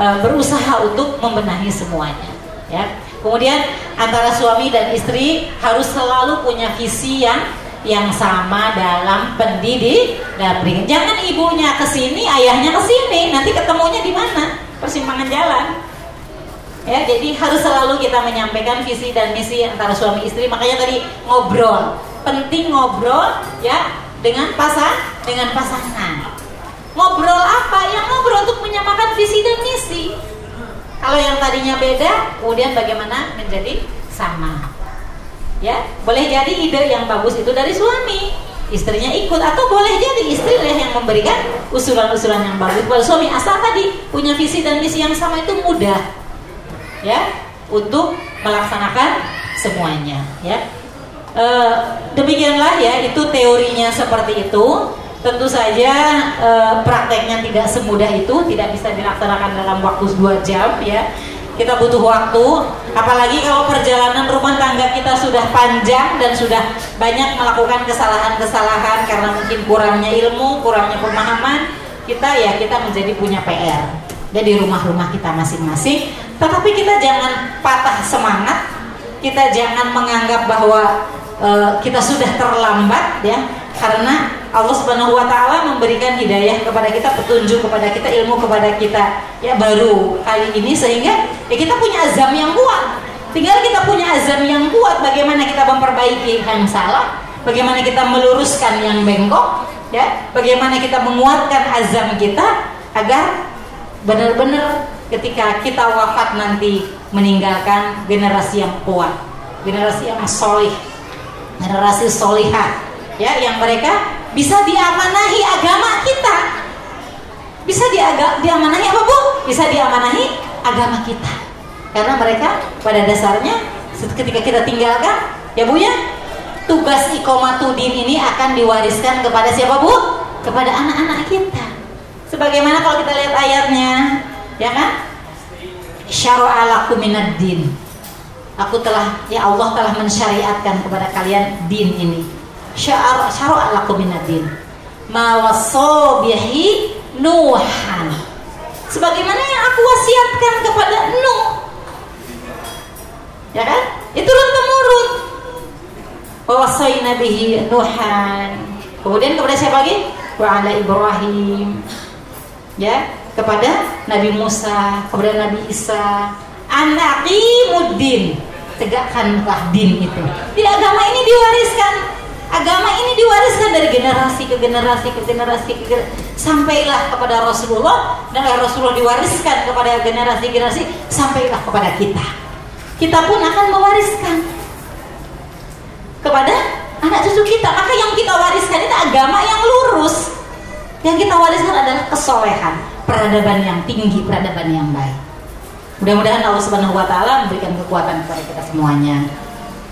uh, berusaha untuk membenahi semuanya ya kemudian antara suami dan istri harus selalu punya visi yang yang sama dalam pendidik dan. Jangan ibunya ke sini, ayahnya ke sini, nanti ketemunya di mana? Persimpangan jalan. Ya, jadi harus selalu kita menyampaikan visi dan misi antara suami istri. Makanya tadi ngobrol, penting ngobrol ya dengan pasang dengan pasangan. Ngobrol apa? Yang ngobrol untuk menyamakan visi dan misi. Kalau yang tadinya beda, kemudian bagaimana menjadi sama. Ya, boleh jadi ide yang bagus itu dari suami, istrinya ikut atau boleh jadi istri yang memberikan usulan-usulan yang bagus buat suami asal tadi punya visi dan misi yang sama itu mudah ya untuk melaksanakan semuanya ya e, demikianlah ya itu teorinya seperti itu Tentu saja e, prakteknya tidak semudah itu, tidak bisa dilaksanakan dalam waktu dua jam ya. Kita butuh waktu, apalagi kalau perjalanan rumah tangga kita sudah panjang dan sudah banyak melakukan kesalahan-kesalahan karena mungkin kurangnya ilmu, kurangnya pemahaman, kita ya kita menjadi punya PR. Jadi rumah-rumah kita masing-masing, tetapi kita jangan patah semangat, kita jangan menganggap bahwa e, kita sudah terlambat ya, karena Allah Subhanahu wa taala memberikan hidayah kepada kita, petunjuk kepada kita, ilmu kepada kita ya baru kali ini. Sehingga ya kita punya azam yang kuat. Tinggal kita punya azam yang kuat bagaimana kita memperbaiki yang salah, bagaimana kita meluruskan yang bengkok, ya, bagaimana kita menguatkan azam kita agar benar-benar ketika kita wafat nanti meninggalkan generasi yang kuat, generasi yang solih, generasi solihah, ya, yang mereka bisa diamanahi agama kita bisa diaga, diamanahi apa bu? bisa diamanahi agama kita karena mereka pada dasarnya ketika kita tinggalkan ya bu ya tugas ikomatudin ini akan diwariskan kepada siapa bu? kepada anak-anak kita sebagaimana kalau kita lihat ayatnya ya kan? Syara'alaku din. Aku telah ya Allah telah mensyariatkan kepada kalian din ini. Syar syara lakum minadin ma wasabihi nuhan. Sebagaimana yang aku wasiatkan kepada Nuh. Ya kan? Itu temurun. Wasaina bihi nuhan. Kemudian kepada siapa lagi? Wa ala ibrahim ya kepada Nabi Musa kepada Nabi Isa anaqimuddin tegakkanlah din itu di agama ini diwariskan Agama ini diwariskan dari generasi ke generasi ke generasi ke generasi sampailah kepada Rasulullah dan Rasulullah diwariskan kepada generasi-generasi sampailah kepada kita. Kita pun akan mewariskan kepada anak cucu kita. Maka yang kita wariskan itu agama yang lurus. Yang kita wariskan adalah kesolehan, peradaban yang tinggi, peradaban yang baik. Mudah-mudahan Allah Subhanahu wa taala memberikan kekuatan kepada kita semuanya.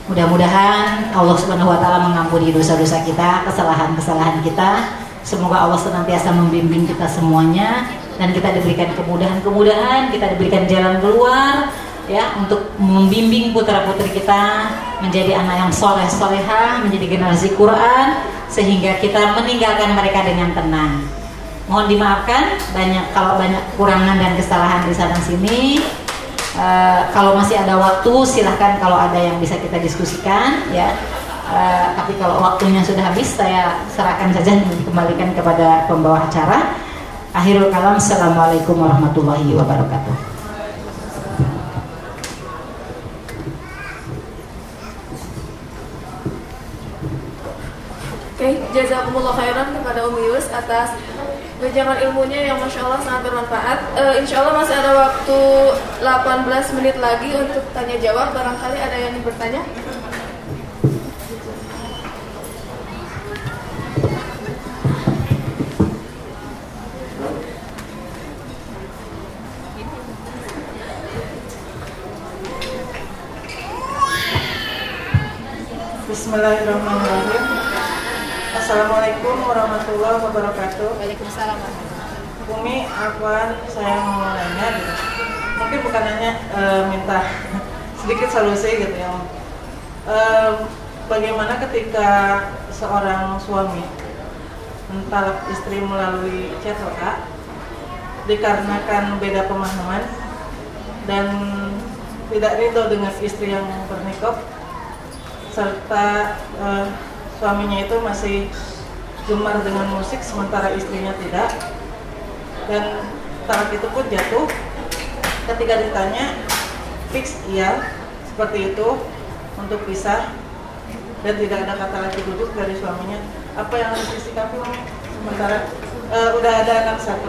Mudah-mudahan Allah Subhanahu wa taala mengampuni dosa-dosa kita, kesalahan-kesalahan kita. Semoga Allah senantiasa membimbing kita semuanya dan kita diberikan kemudahan-kemudahan, kita diberikan jalan keluar ya untuk membimbing putra-putri kita menjadi anak yang soleh soleha, menjadi generasi Quran sehingga kita meninggalkan mereka dengan tenang. Mohon dimaafkan banyak kalau banyak kekurangan dan kesalahan di sana sini. Uh, kalau masih ada waktu silahkan kalau ada yang bisa kita diskusikan ya uh, tapi kalau waktunya sudah habis saya serahkan saja dikembalikan kepada pembawa acara akhirul kalam assalamualaikum warahmatullahi wabarakatuh Oke, okay, jazakumullah khairan kepada Umi Yus atas wejangan ilmunya yang masya Allah sangat bermanfaat. Uh, insya Allah masih ada waktu 18 menit lagi untuk tanya jawab. Barangkali ada yang bertanya. Bismillahirrahmanirrahim. Assalamualaikum warahmatullahi wabarakatuh. Waalaikumsalam. Umi, apa saya mau nanya gitu. Mungkin bukan nanya e, minta sedikit solusi gitu ya. E, bagaimana ketika seorang suami mentalak istri melalui chat WA dikarenakan beda pemahaman dan tidak ridho dengan istri yang bernikah serta e, suaminya itu masih gemar dengan musik sementara istrinya tidak. Dan talak itu pun jatuh. Ketika ditanya fix iya seperti itu untuk pisah. Dan tidak ada kata lagi duduk dari suaminya. Apa yang harus disikapi sementara uh, udah ada anak satu.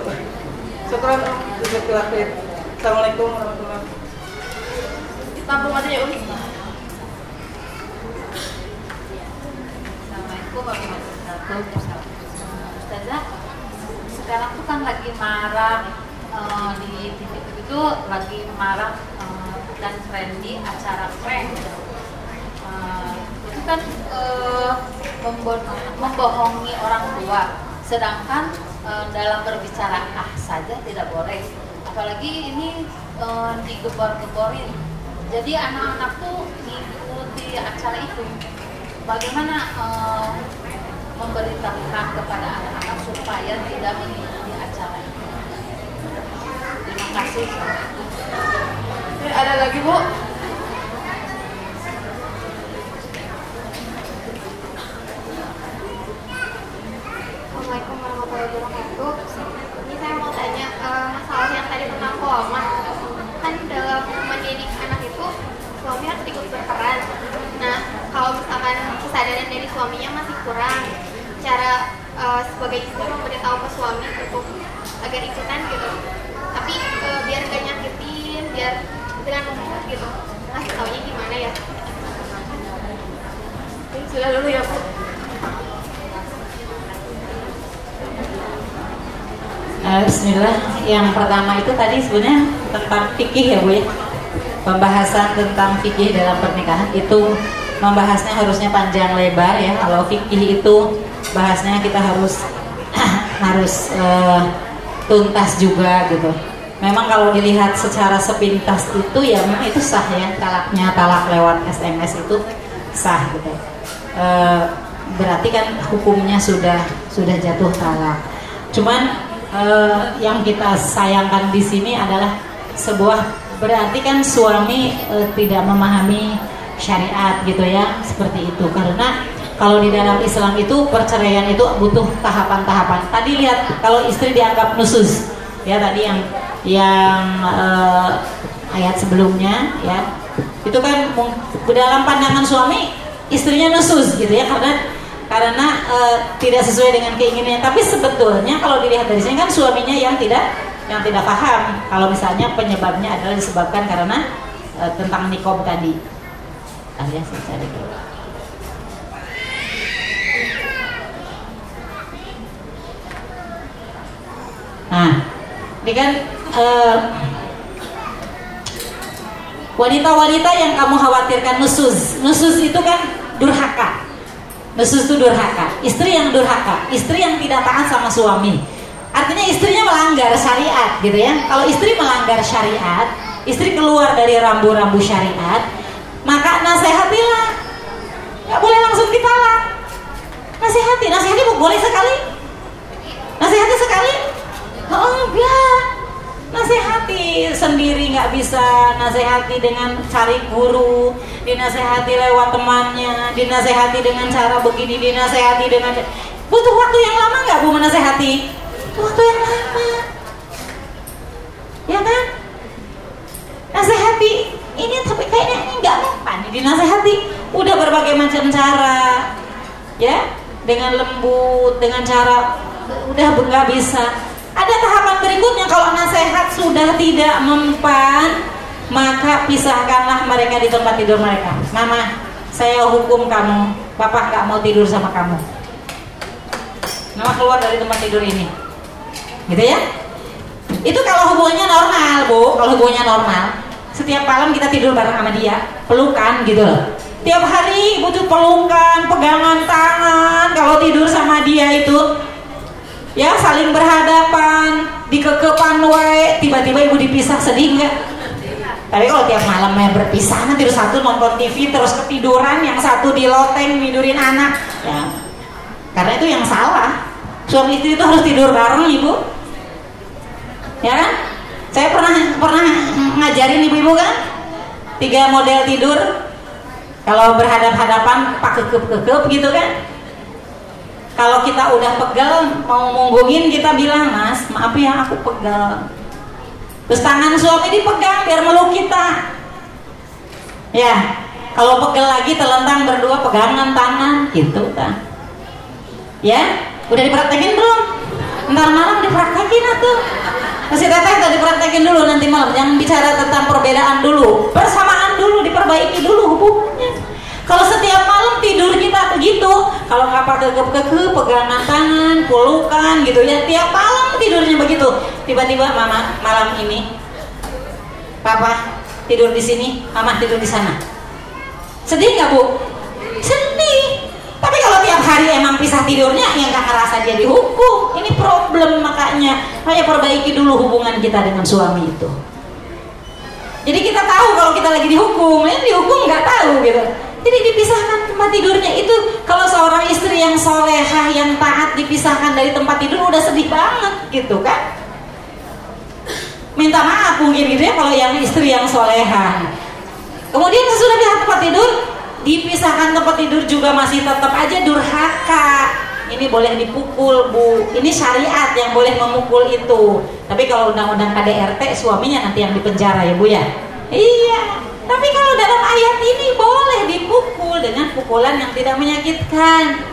Syukuran om. Assalamualaikum warahmatullahi wabarakatuh. Tampung aja ya Umi Ustazah sekarang tuh kan lagi marah uh, di TV itu lagi marah uh, dan trendy acara prank. Uh, itu kan uh, membohongi orang tua. Sedangkan e, dalam berbicara ah saja tidak boleh. Apalagi ini e, digebor-geborin. Jadi anak-anak tuh mengikuti acara itu bagaimana e, memberitahukan kepada anak-anak supaya tidak mengikuti acara itu terima kasih Oke, ada lagi bu Assalamualaikum warahmatullahi wabarakatuh. Ini saya mau tanya eh, masalah yang tadi tentang koma. Kan dalam mendidik anak itu suami harus ikut berperan. Nah, kalau misalkan suaminya masih kurang, cara eh, sebagai istri memberitahu ke suami untuk agar ikutan gitu. Tapi eh, biar gak nyakitin, biar dengan lembut gitu. Kasih taunya gimana ya? sudah dulu ya bu Nah, Bismillah. Yang pertama itu tadi sebenarnya tentang fikih ya Bu ya. Pembahasan tentang fikih dalam pernikahan itu membahasnya harusnya panjang lebar ya. Kalau fikih itu bahasnya kita harus harus eh, tuntas juga gitu. Memang kalau dilihat secara sepintas itu ya memang itu sah ya talaknya talak lewat SMS itu sah gitu. Eh, berarti kan hukumnya sudah sudah jatuh talak. Cuman eh, yang kita sayangkan di sini adalah sebuah berarti kan suami eh, tidak memahami syariat gitu ya seperti itu karena kalau di dalam Islam itu perceraian itu butuh tahapan-tahapan. Tadi lihat kalau istri dianggap nusus ya tadi yang yang eh, ayat sebelumnya ya itu kan dalam pandangan suami istrinya nusus gitu ya karena karena eh, tidak sesuai dengan keinginannya. Tapi sebetulnya kalau dilihat dari sini kan suaminya yang tidak yang tidak paham kalau misalnya penyebabnya adalah disebabkan karena eh, tentang nikom tadi. Alias saya cari dulu. Nah, ini kan eh, wanita-wanita yang kamu khawatirkan nusus, nusus itu kan durhaka. Nusus itu durhaka. Istri yang durhaka, istri yang tidak taat sama suami. Artinya istrinya melanggar syariat gitu ya. Kalau istri melanggar syariat, istri keluar dari rambu-rambu syariat, maka nasihatilah. Gak boleh langsung ditalak. Nasihati, nasihati boleh sekali. Nasihati sekali. Oh enggak. Nasihati sendiri nggak bisa nasihati dengan cari guru, dinasehati lewat temannya, dinasehati dengan cara begini, dinasehati dengan butuh waktu yang lama nggak bu menasehati? Waktu yang lama, ya kan? Nasehati ini tapi kayaknya ini nggak mempan dinasehati. Udah berbagai macam cara, ya dengan lembut, dengan cara udah nggak bisa ada tahapan berikutnya kalau nasihat sudah tidak mempan, maka pisahkanlah mereka di tempat tidur mereka. Mama, saya hukum kamu, papa nggak mau tidur sama kamu. Mama keluar dari tempat tidur ini, gitu ya? Itu kalau hubungannya normal, bu. Kalau hubungannya normal, setiap malam kita tidur bareng sama dia, pelukan gitu loh. Tiap hari butuh pelukan, pegangan tangan. Kalau tidur sama dia itu ya saling berhadapan dikekepan wae tiba-tiba ibu dipisah sedih nggak? Tapi kalau tiap malamnya berpisah nanti tidur satu nonton TV terus ketiduran yang satu di loteng tidurin anak. Ya. Karena itu yang salah. Suami istri itu harus tidur bareng ibu. Ya kan saya pernah pernah ngajarin ibu-ibu kan? Tiga model tidur. Kalau berhadap-hadapan pak kekep-kekep gitu kan? Kalau kita udah pegal mau munggungin kita bilang mas maaf ya aku pegal terus tangan suami dipegang biar meluk kita. Ya kalau pegal lagi telentang berdua pegangan tangan gitu kan ya udah dipraktekin belum ntar malam dipraktekin atuh masih teteh tadi dipraktekin dulu nanti malam jangan bicara tentang perbedaan dulu bersamaan dulu diperbaiki dulu hubungannya kalau setiap malam tidur kita begitu, kalau nggak pakai keke pegangan tangan, pelukan gitu ya, tiap malam tidurnya begitu. Tiba-tiba mama malam ini, papa tidur di sini, mama tidur di sana. Sedih nggak bu? Sedih. Tapi kalau tiap hari emang pisah tidurnya yang gak ngerasa dia dihukum. Ini problem makanya. Makanya perbaiki dulu hubungan kita dengan suami itu. Jadi kita tahu kalau kita lagi dihukum ini dihukum nggak tahu gitu. Jadi dipisahkan tempat tidurnya. Itu kalau seorang istri yang solehah yang taat dipisahkan dari tempat tidur udah sedih banget gitu kan? Minta maaf mungkin gitu ya kalau yang istri yang solehah. Kemudian sesudah di tempat tidur dipisahkan tempat tidur juga masih tetap aja durhaka. Ini boleh dipukul bu. Ini syariat yang boleh memukul itu. Tapi kalau undang-undang KDRT suaminya nanti yang dipenjara ya bu ya? Iya. Tapi kalau dalam ayat ini boleh dipukul dengan pukulan yang tidak menyakitkan.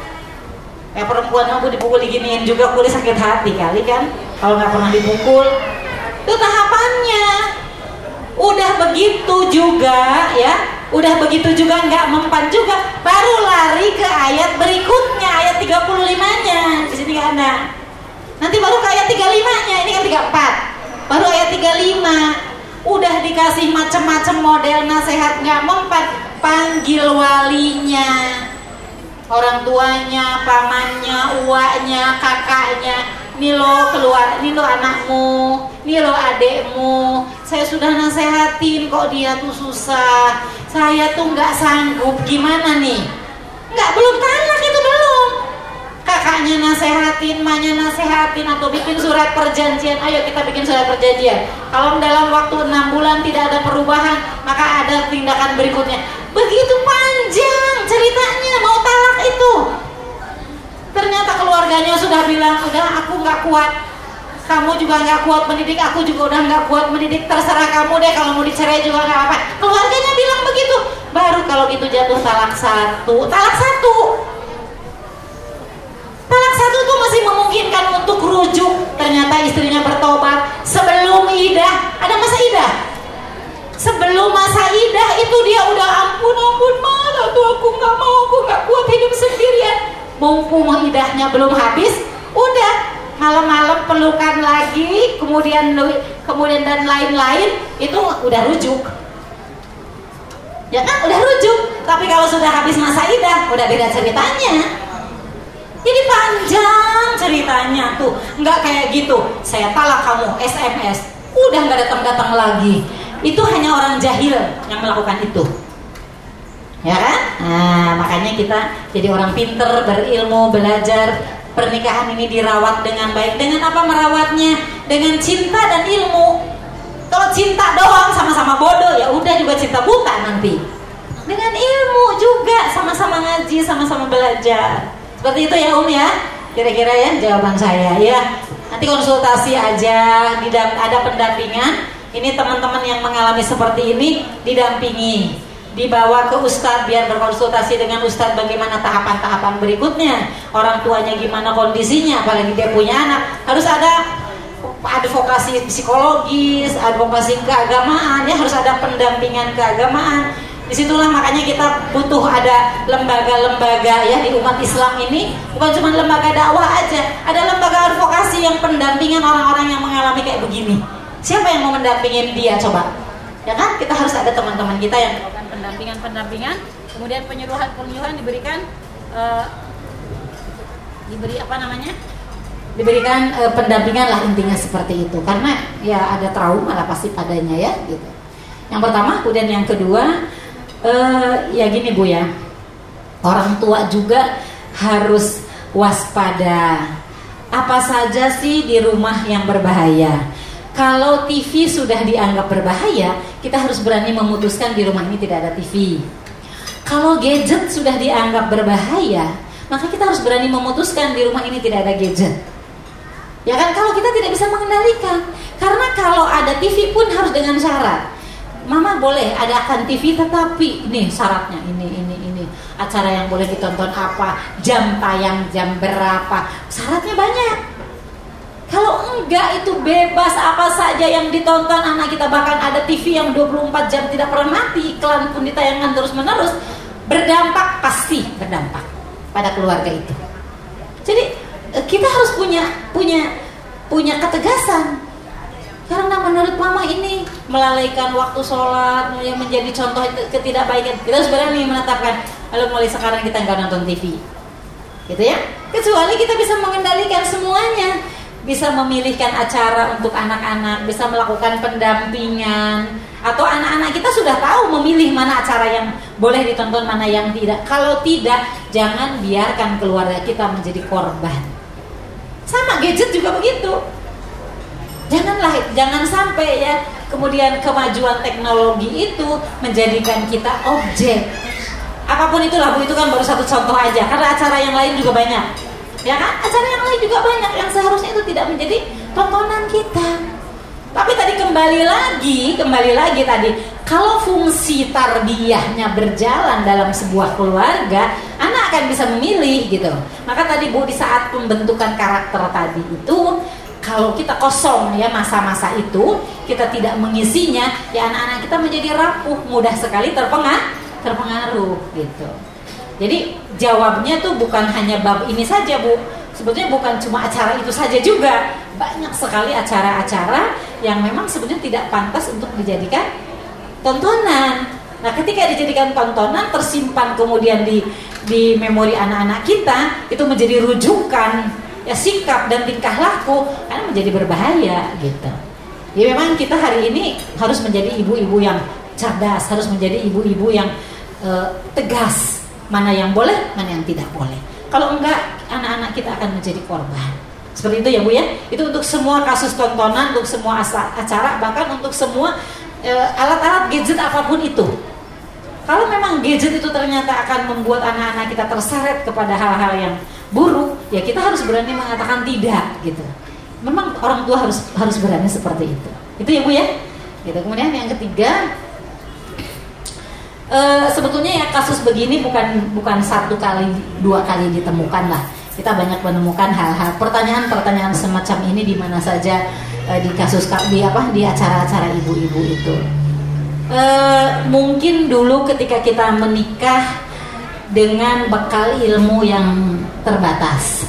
Kayak perempuan aku dipukul diginiin juga kulit sakit hati kali kan? Kalau nggak pernah dipukul. Itu tahapannya udah begitu juga ya. Udah begitu juga nggak mempan juga. Baru lari ke ayat berikutnya ayat 35 nya di sini nggak ada. Nanti baru ke ayat 35 nya ini kan 34 baru ayat 35 udah dikasih macam-macam model nasihat nggak mempan. Panggil walinya. Orang tuanya pamannya uaknya kakaknya ini lo keluar, ini lo anakmu, ini lo adekmu. Saya sudah nasehatin kok dia tuh susah. Saya tuh nggak sanggup. Gimana nih? Nggak belum talak itu belum. Kakaknya nasehatin, emaknya nasehatin atau bikin surat perjanjian. Ayo kita bikin surat perjanjian. Kalau dalam waktu enam bulan tidak ada perubahan, maka ada tindakan berikutnya. Begitu panjang ceritanya mau talak itu ternyata keluarganya sudah bilang udah aku nggak kuat. Kamu juga nggak kuat mendidik aku juga udah nggak kuat mendidik. Terserah kamu deh kalau mau dicerai juga nggak apa keluarganya bilang begitu. Baru kalau gitu jatuh talak satu. Talak satu. Talak satu tuh masih memungkinkan untuk rujuk. Ternyata istrinya bertobat. Sebelum idah ada masa idah sebelum masa idah itu dia udah ampun ampun malah tuh aku nggak mau aku nggak kuat hidup sendirian mumpung idahnya belum habis udah malam-malam pelukan lagi kemudian kemudian dan lain-lain itu udah rujuk. Ya kan udah rujuk. Tapi kalau sudah habis masa idah udah beda ceritanya. Jadi panjang ceritanya tuh. Nggak kayak gitu. Saya talak kamu SMS udah nggak datang-datang lagi. Itu hanya orang jahil yang melakukan itu ya kan? Nah, makanya kita jadi orang pinter, berilmu, belajar pernikahan ini dirawat dengan baik. Dengan apa merawatnya? Dengan cinta dan ilmu. Kalau cinta doang sama-sama bodoh, ya udah juga cinta buta nanti. Dengan ilmu juga sama-sama ngaji, sama-sama belajar. Seperti itu ya Om ya. Kira-kira ya jawaban saya ya. Nanti konsultasi aja, ada pendampingan. Ini teman-teman yang mengalami seperti ini didampingi dibawa ke ustadz biar berkonsultasi dengan ustadz bagaimana tahapan-tahapan berikutnya. Orang tuanya gimana kondisinya apalagi dia punya anak. Harus ada advokasi psikologis advokasi keagamaan ya harus ada pendampingan keagamaan. Di situlah makanya kita butuh ada lembaga-lembaga ya di umat Islam ini. Bukan cuma lembaga dakwah aja ada lembaga advokasi yang pendampingan orang-orang yang mengalami kayak begini. Siapa yang mau mendampingin dia coba ya kan? Kita harus ada teman-teman kita yang melakukan pendampingan-pendampingan kemudian penyuluhan-penyuluhan diberikan uh, diberi apa namanya? Diberikan uh, pendampingan lah intinya seperti itu. Karena ya ada trauma lah pasti padanya ya gitu. Yang pertama kemudian yang kedua uh, ya gini bu ya. Orang tua juga harus waspada. Apa saja sih di rumah yang berbahaya kalau TV sudah dianggap berbahaya, kita harus berani memutuskan di rumah ini tidak ada TV. Kalau gadget sudah dianggap berbahaya, maka kita harus berani memutuskan di rumah ini tidak ada gadget. Ya kan kalau kita tidak bisa mengendalikan. Karena kalau ada TV pun harus dengan syarat. Mama boleh adakan TV tetapi ini syaratnya ini ini ini acara yang boleh ditonton apa, jam tayang jam berapa. Syaratnya banyak. Kalau enggak itu bebas. Apa saja yang ditonton anak kita bahkan ada TV yang 24 jam tidak pernah mati. Iklan pun ditayangkan terus menerus berdampak pasti berdampak pada keluarga itu. Jadi eh, kita harus punya punya punya ketegasan. Karena menurut mama ini melalaikan waktu sholat yang menjadi contoh ketidakbaikan. Kita harus berani menetapkan lalu mulai sekarang kita nggak nonton TV gitu ya. Kecuali kita bisa mengendalikan semuanya, bisa memilihkan acara untuk anak-anak, bisa melakukan pendampingan, atau anak-anak kita sudah tahu memilih mana acara yang boleh ditonton, mana yang tidak. Kalau tidak, jangan biarkan keluarga kita menjadi korban. Sama gadget juga begitu. Janganlah, jangan sampai ya kemudian kemajuan teknologi itu menjadikan kita objek. Apa pun itulah Bu itu kan baru satu contoh aja. Karena acara yang lain juga banyak. Ya kan? Acara yang lain juga banyak yang seharusnya itu tidak menjadi tontonan kita. Tapi tadi kembali lagi, kembali lagi tadi, kalau fungsi tarbiyahnya berjalan dalam sebuah keluarga, anak akan bisa memilih gitu. Maka tadi Bu di saat pembentukan karakter tadi itu kalau kita kosong ya masa-masa itu kita tidak mengisinya ya anak-anak kita menjadi rapuh mudah sekali terpengaruh terpengaruh gitu jadi jawabnya tuh bukan hanya bab ini saja bu. Sebetulnya bukan cuma acara itu saja juga. Banyak sekali acara-acara yang memang sebetulnya tidak pantas untuk dijadikan tontonan. Nah ketika dijadikan tontonan tersimpan kemudian di di memori anak-anak kita itu menjadi rujukan ya sikap dan tingkah laku. Kan menjadi berbahaya gitu. Ya memang kita hari ini harus menjadi ibu-ibu yang cerdas, harus menjadi ibu-ibu yang uh, tegas mana yang boleh, mana yang tidak boleh. Kalau enggak, anak-anak kita akan menjadi korban. Seperti itu ya Bu ya. Itu untuk semua kasus tontonan, untuk semua acara, bahkan untuk semua uh, alat-alat gadget apa pun itu. Kalau memang gadget itu ternyata akan membuat anak-anak kita terseret kepada hal-hal yang buruk, ya kita harus berani mengatakan tidak gitu. Memang orang tua harus harus berani seperti itu. Itu ya Bu ya. Gitu. Kemudian yang ketiga e, sebetulnya ya kasus begini bukan bukan satu kali dua kali ditemukan lah. Kita banyak menemukan hal-hal pertanyaan-pertanyaan semacam ini di mana saja e, di kasus di apa di acara-acara ibu-ibu itu. E, mungkin dulu ketika kita menikah dengan bekal ilmu yang terbatas.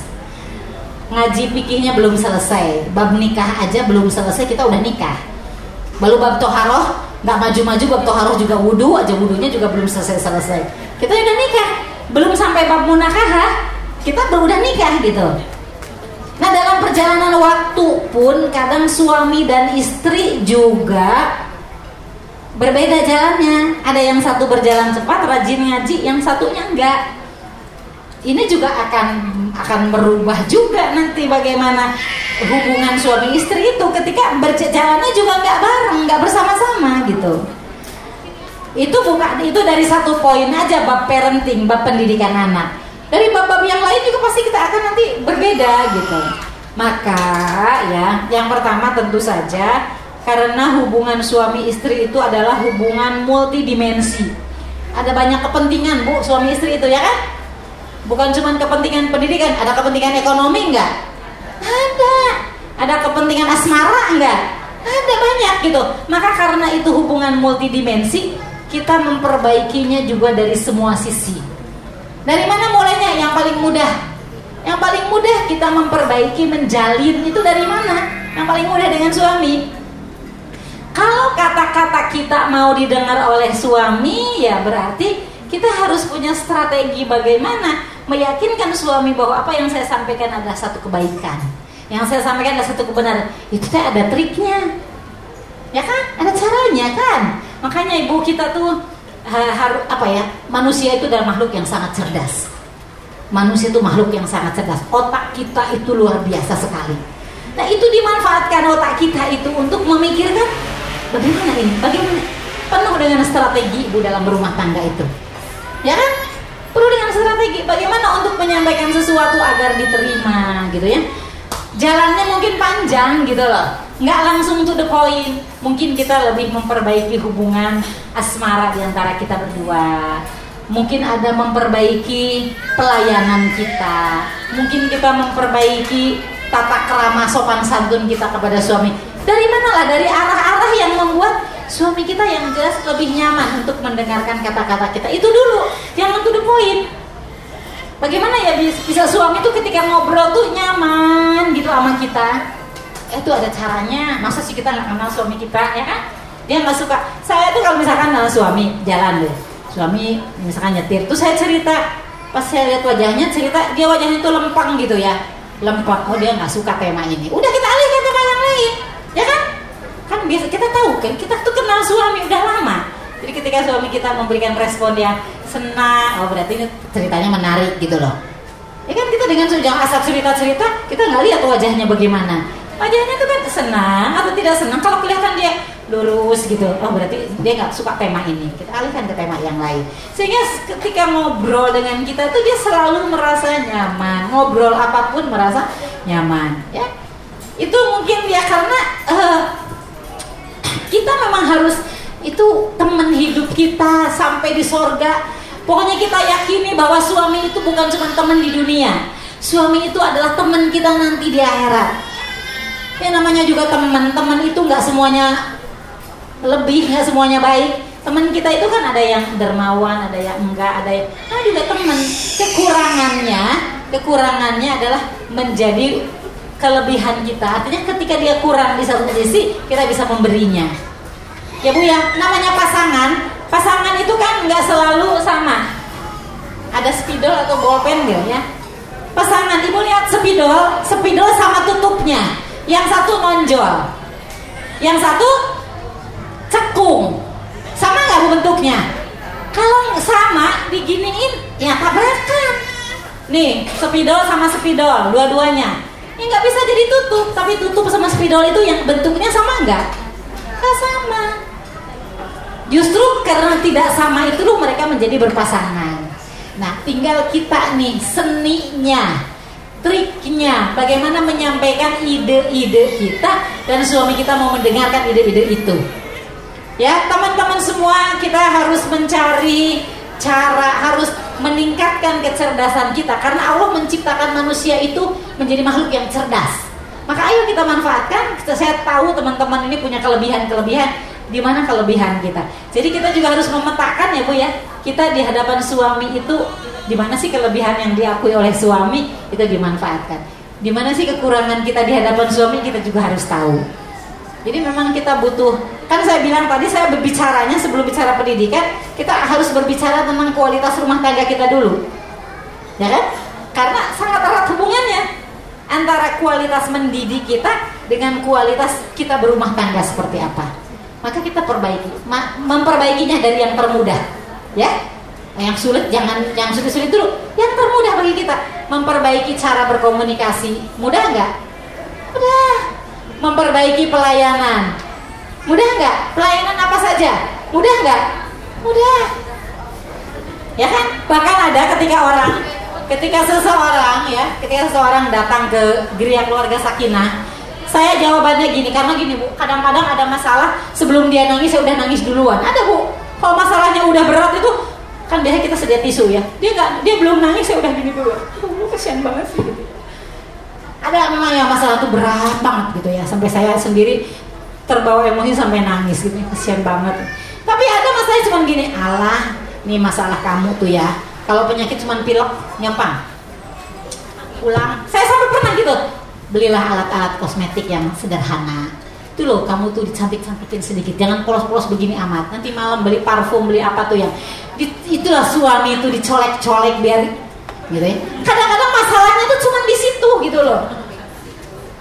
Ngaji pikirnya belum selesai, bab nikah aja belum selesai kita udah nikah. Baru bab toharoh, nggak maju-maju bab toharoh juga wudhu aja wudhunya juga belum selesai-selesai. Kita udah nikah, belum sampai bab munakahah, kita udah nikah gitu. Nah dalam perjalanan waktu pun kadang suami dan istri juga berbeda jalannya. Ada yang satu berjalan cepat, rajin ngaji, yang satunya enggak. Ini juga akan akan berubah juga nanti bagaimana hubungan suami istri itu ketika berjalannya juga enggak bareng, enggak bersama-sama gitu. Itu bukan itu dari satu poin aja bab parenting, bab pendidikan anak. Dari bab-bab yang lain juga pasti kita akan nanti berbeda gitu. Maka ya, yang pertama tentu saja karena hubungan suami istri itu adalah hubungan multidimensi. Ada banyak kepentingan bu suami istri itu ya kan? Bukan cuma kepentingan pendidikan, ada kepentingan ekonomi enggak? Ada. Ada kepentingan asmara enggak? Ada banyak gitu. Maka karena itu hubungan multidimensi, kita memperbaikinya juga dari semua sisi. Dari mana mulainya? Yang paling mudah. Yang paling mudah kita memperbaiki, menjalin itu dari mana? Yang paling mudah dengan suami kalau kata-kata kita mau didengar oleh suami, ya berarti kita harus punya strategi bagaimana meyakinkan suami bahwa apa yang saya sampaikan adalah satu kebaikan. Yang saya sampaikan adalah satu kebenaran. Itu teh ada triknya. Ya kan? Ada caranya kan? Makanya ibu kita tuh harus apa ya? Manusia itu adalah makhluk yang sangat cerdas. Manusia itu makhluk yang sangat cerdas. Otak kita itu luar biasa sekali. Nah, itu dimanfaatkan otak kita itu untuk memikirkan bagaimana ini bagaimana penuh dengan strategi ibu dalam berumah tangga itu ya kan? Perlu dengan strategi. Bagaimana untuk menyampaikan sesuatu agar diterima gitu ya? Jalannya mungkin panjang gitu loh. Nggak langsung to the point. Mungkin kita lebih memperbaiki hubungan asmara di antara kita berdua. Mungkin ada memperbaiki pelayanan kita. Mungkin kita memperbaiki tata kerama sopan santun kita kepada suami. Dari mana lah? Dari arah-arah yang membuat suami kita yang jelas lebih nyaman untuk mendengarkan kata-kata kita. Itu dulu, jangan to the point. Bagaimana ya bisa suami itu ketika ngobrol tuh nyaman gitu sama kita? Eh, itu ada caranya. Masa sih kita nggak kenal suami kita, ya kan? Dia nggak suka. Saya tuh kalau misalkan sama suami jalan deh, suami misalkan nyetir, tuh saya cerita pas saya lihat wajahnya cerita dia wajahnya itu lempeng gitu ya lempeng oh dia nggak suka tema ini udah kita alihkan tema yang lain ya kan kan biasa kita tahu kan kita tuh kenal suami udah lama. Jadi ketika suami kita memberikan respon yang senang oh berarti ini ceritanya menarik gitu loh. Ya kan kita dengan sudah asal cerita-cerita kita nggak lihat wajahnya bagaimana. Wajahnya tuh kan senang atau tidak senang kalau kelihatan dia lurus gitu. Oh berarti dia nggak suka tema ini. Kita alihkan ke tema yang lain. Sehingga ketika ngobrol dengan kita tuh dia selalu merasa nyaman. Ngobrol apa pun merasa nyaman ya. Itu mungkin ya karena uh, kita memang harus itu teman hidup kita sampai di sorga. Pokoknya kita yakini bahwa suami itu bukan cuma teman di dunia. Suami itu adalah teman kita nanti di akhirat. Ya namanya juga teman. Teman itu nggak semuanya lebih nggak semuanya baik. Teman kita itu kan ada yang dermawan ada yang enggak ada yang nah juga teman. Kekurangannya kekurangannya adalah menjadi kelebihan kita. Artinya ketika dia kurang di satu sisi kita bisa memberinya. Ya bu ya. Namanya pasangan pasangan itu kan nggak selalu sama. Ada spidol atau bolpen gitu ya. Pasangan ibu lihat spidol spidol sama tutupnya. Yang satu nonjol. Yang satu cekung. Sama nggak bentuknya? Kalau sama diginiin ya tabrakan nih spidol sama spidol dua-duanya ini nggak bisa jadi tutup tapi tutup sama spidol itu yang bentuknya sama nggak? Nggak sama. Justru karena tidak sama itu loh mereka menjadi berpasangan. Nah tinggal kita nih seninya triknya bagaimana menyampaikan ide-ide kita dan suami kita mau mendengarkan ide-ide itu. Ya teman-teman semua kita harus mencari cara harus meningkatkan kecerdasan kita. Karena Allah menciptakan manusia itu menjadi makhluk yang cerdas. Maka ayo kita manfaatkan. Saya tahu teman-teman ini punya kelebihan-kelebihan. Di mana kelebihan kita? Jadi kita juga harus memetakan ya Bu ya. Kita di hadapan suami itu di mana sih kelebihan yang diakui oleh suami itu dimanfaatkan. Di mana sih kekurangan kita di hadapan suami kita juga harus tahu jadi memang kita butuh kan saya bilang tadi saya berbicaranya sebelum bicara pendidikan kita harus berbicara tentang kualitas rumah tangga kita dulu. Ya kan? Karena sangat erat hubungannya antara kualitas mendidik kita dengan kualitas kita berumah tangga seperti apa. Maka kita perbaiki memperbaikinya dari yang termudah ya. Yang sulit jangan yang sulit-sulit dulu. Yang termudah bagi kita memperbaiki cara berkomunikasi. Mudah nggak? Mudah memperbaiki pelayanan. Mudah nggak? Pelayanan apa saja? Mudah nggak? Mudah. Ya kan? Bahkan ada ketika orang ketika seseorang ya ketika seseorang datang ke gereja keluarga sakinah saya jawabannya gini karena gini bu kadang-kadang ada masalah sebelum dia nangis saya udah nangis duluan. Ada bu. Kalau masalahnya udah berat itu kan biasanya kita sedia tisu ya. Dia nggak dia belum nangis saya udah gini dulu. Oh, kasihan banget sih. Ada memang yang masalah tuh berat banget gitu ya. Sampai saya sendiri terbawa emosi sampai nangis gitu. Kasihan banget. Tapi ada masalah cuma gini Allah ini masalah kamu tuh ya. Kalau penyakit cuma pilek nyampang. Pulang. Saya sampai pernah gitu belilah alat-alat kosmetik yang sederhana. Itu loh kamu tuh dicantik-cantikin sedikit. Jangan polos-polos begini amat. Nanti malam beli parfum beli apa tuh yang itulah suami itu dicolek-colek biar gitu ya. Kadang-kadang masalahnya tuh cuma di situ gitu loh.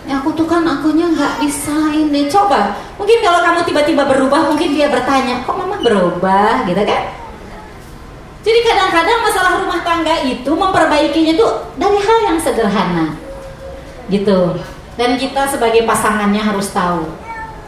Ya aku tuh kan akunya nggak bisa ini. Coba mungkin kalau kamu tiba-tiba berubah mungkin dia bertanya kok mama berubah? gitu kan? Jadi kadang-kadang masalah rumah tangga itu memperbaikinya tuh dari hal yang sederhana gitu. Dan kita sebagai pasangannya harus tahu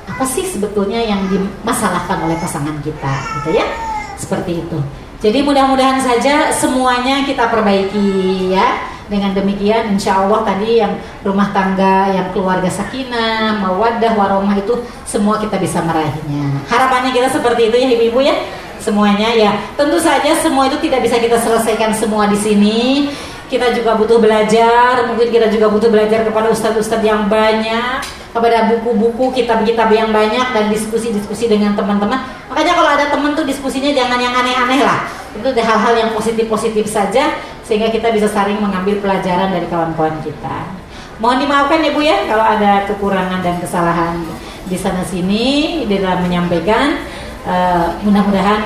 apa sih sebetulnya yang dimasalahkan oleh pasangan kita gitu ya. Seperti itu jadi mudah-mudahan saja semuanya kita perbaiki ya. Dengan demikian insya Allah tadi yang rumah tangga yang keluarga sakinah mawadah warahmah itu semua kita bisa meraihnya. Harapannya kita seperti itu ya ibu-ibu ya. Semuanya ya. Tentu saja semua itu tidak bisa kita selesaikan semua di sini kita juga butuh belajar mungkin kita juga butuh belajar kepada ustadz-ustadz yang banyak kepada buku-buku kitab-kitab yang banyak dan diskusi-diskusi dengan teman-teman. Makanya kalau ada teman tuh diskusinya jangan yang aneh-aneh lah. Itu hal-hal yang positif-positif saja sehingga kita bisa saling mengambil pelajaran dari kawan-kawan kita. Mohon dimaafkan ya Bu ya kalau ada kekurangan dan kesalahan di sana sini di dalam menyampaikan. Uh, mudah-mudahan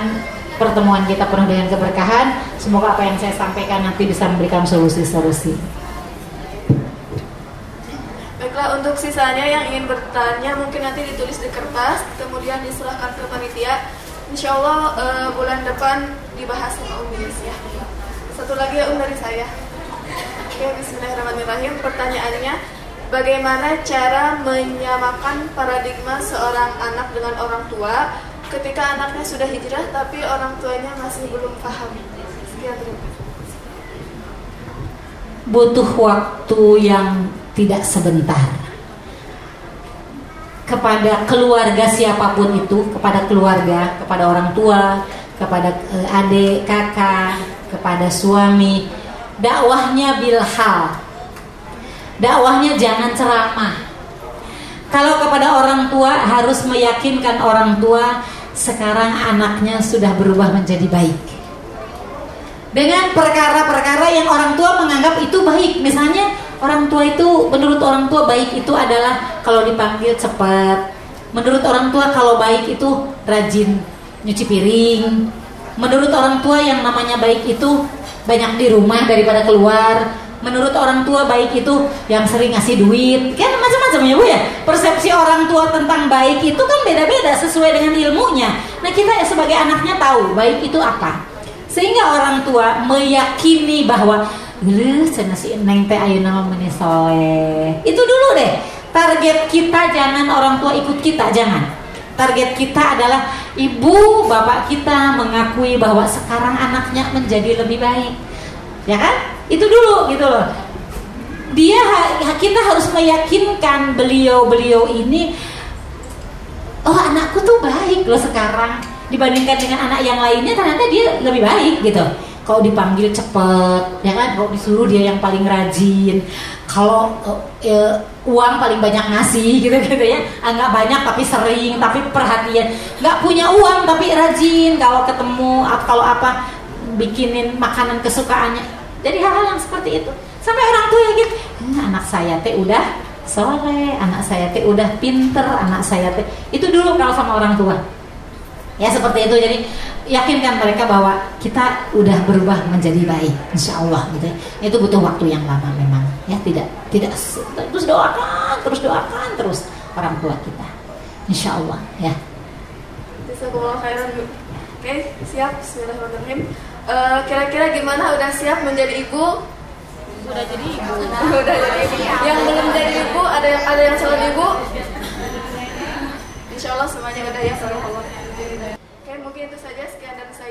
pertemuan kita penuh dengan keberkahan. Semoga apa yang saya sampaikan nanti bisa memberikan solusi-solusi. Baiklah, untuk sisanya yang ingin bertanya mungkin nanti ditulis di kertas, kemudian diserahkan ke panitia. Insya Allah eh, bulan depan dibahas sama Umi ya. Satu lagi ya Um dari saya. Oke, Bismillahirrahmanirrahim. Pertanyaannya, bagaimana cara menyamakan paradigma seorang anak dengan orang tua ketika anaknya sudah hijrah tapi orang tuanya masih belum paham? Butuh waktu yang tidak sebentar kepada keluarga siapa pun itu, kepada keluarga, kepada orang tua, kepada eh, adik, kakak, kepada suami, dakwahnya bilhal. Dakwahnya jangan ceramah. Kalau kepada orang tua harus meyakinkan orang tua sekarang anaknya sudah berubah menjadi baik dengan perkara-perkara yang orang tua menganggap itu baik. Misalnya orang tua itu menurut orang tua baik itu adalah kalau dipanggil cepat. Menurut orang tua kalau baik itu rajin nyuci piring. Menurut orang tua yang namanya baik itu banyak di rumah daripada keluar. Menurut orang tua baik itu yang sering ngasih duit. Kan macam-macam ya Bu ya. Persepsi orang tua tentang baik itu kan beda-beda sesuai dengan ilmunya. Nah, kita ya sebagai anaknya tahu baik itu apa sehingga orang tua meyakini bahwa si neng teh meuni soleh. Itu dulu deh. Target kita jangan orang tua ikut kita, jangan. Target kita adalah ibu bapak kita mengakui bahwa sekarang anaknya menjadi lebih baik. Ya kan? Itu dulu gitu loh. Dia kita harus meyakinkan beliau-beliau ini oh anakku tuh baik loh sekarang dibandingkan dengan anak yang lainnya ternyata dia lebih baik gitu. Kalau dipanggil cepet ya kan? Kalau disuruh dia yang paling rajin kalau eh, uang paling banyak ngasih gitu gitu ya. Ah, nggak banyak tapi sering tapi perhatian. Nggak punya uang tapi rajin. Kalau ketemu kalau apa bikinin makanan kesukaannya jadi hal-hal yang seperti itu sampai orang tua yakin "Hmm, anak saya teh udah soleh anak saya teh udah pinter anak saya teh itu dulu kalau sama orang tua ya seperti itu jadi yakinkan mereka bahwa kita udah berubah menjadi baik insya Allah gitu ya. itu butuh waktu yang lama memang ya tidak tidak terus doakan terus doakan terus orang tua kita insya Allah ya Jazakumullah. Oke, siap. Bismillahirrahmanirrahim. Eh, kira-kira gimana udah siap menjadi ibu? Udah jadi ibu. udah jadi ibu. Yang belum jadi ibu ada yang ada yang calon ibu? Insya Allah semuanya udah ya Allah. Oke, mungkin itu saja sekian dari saya.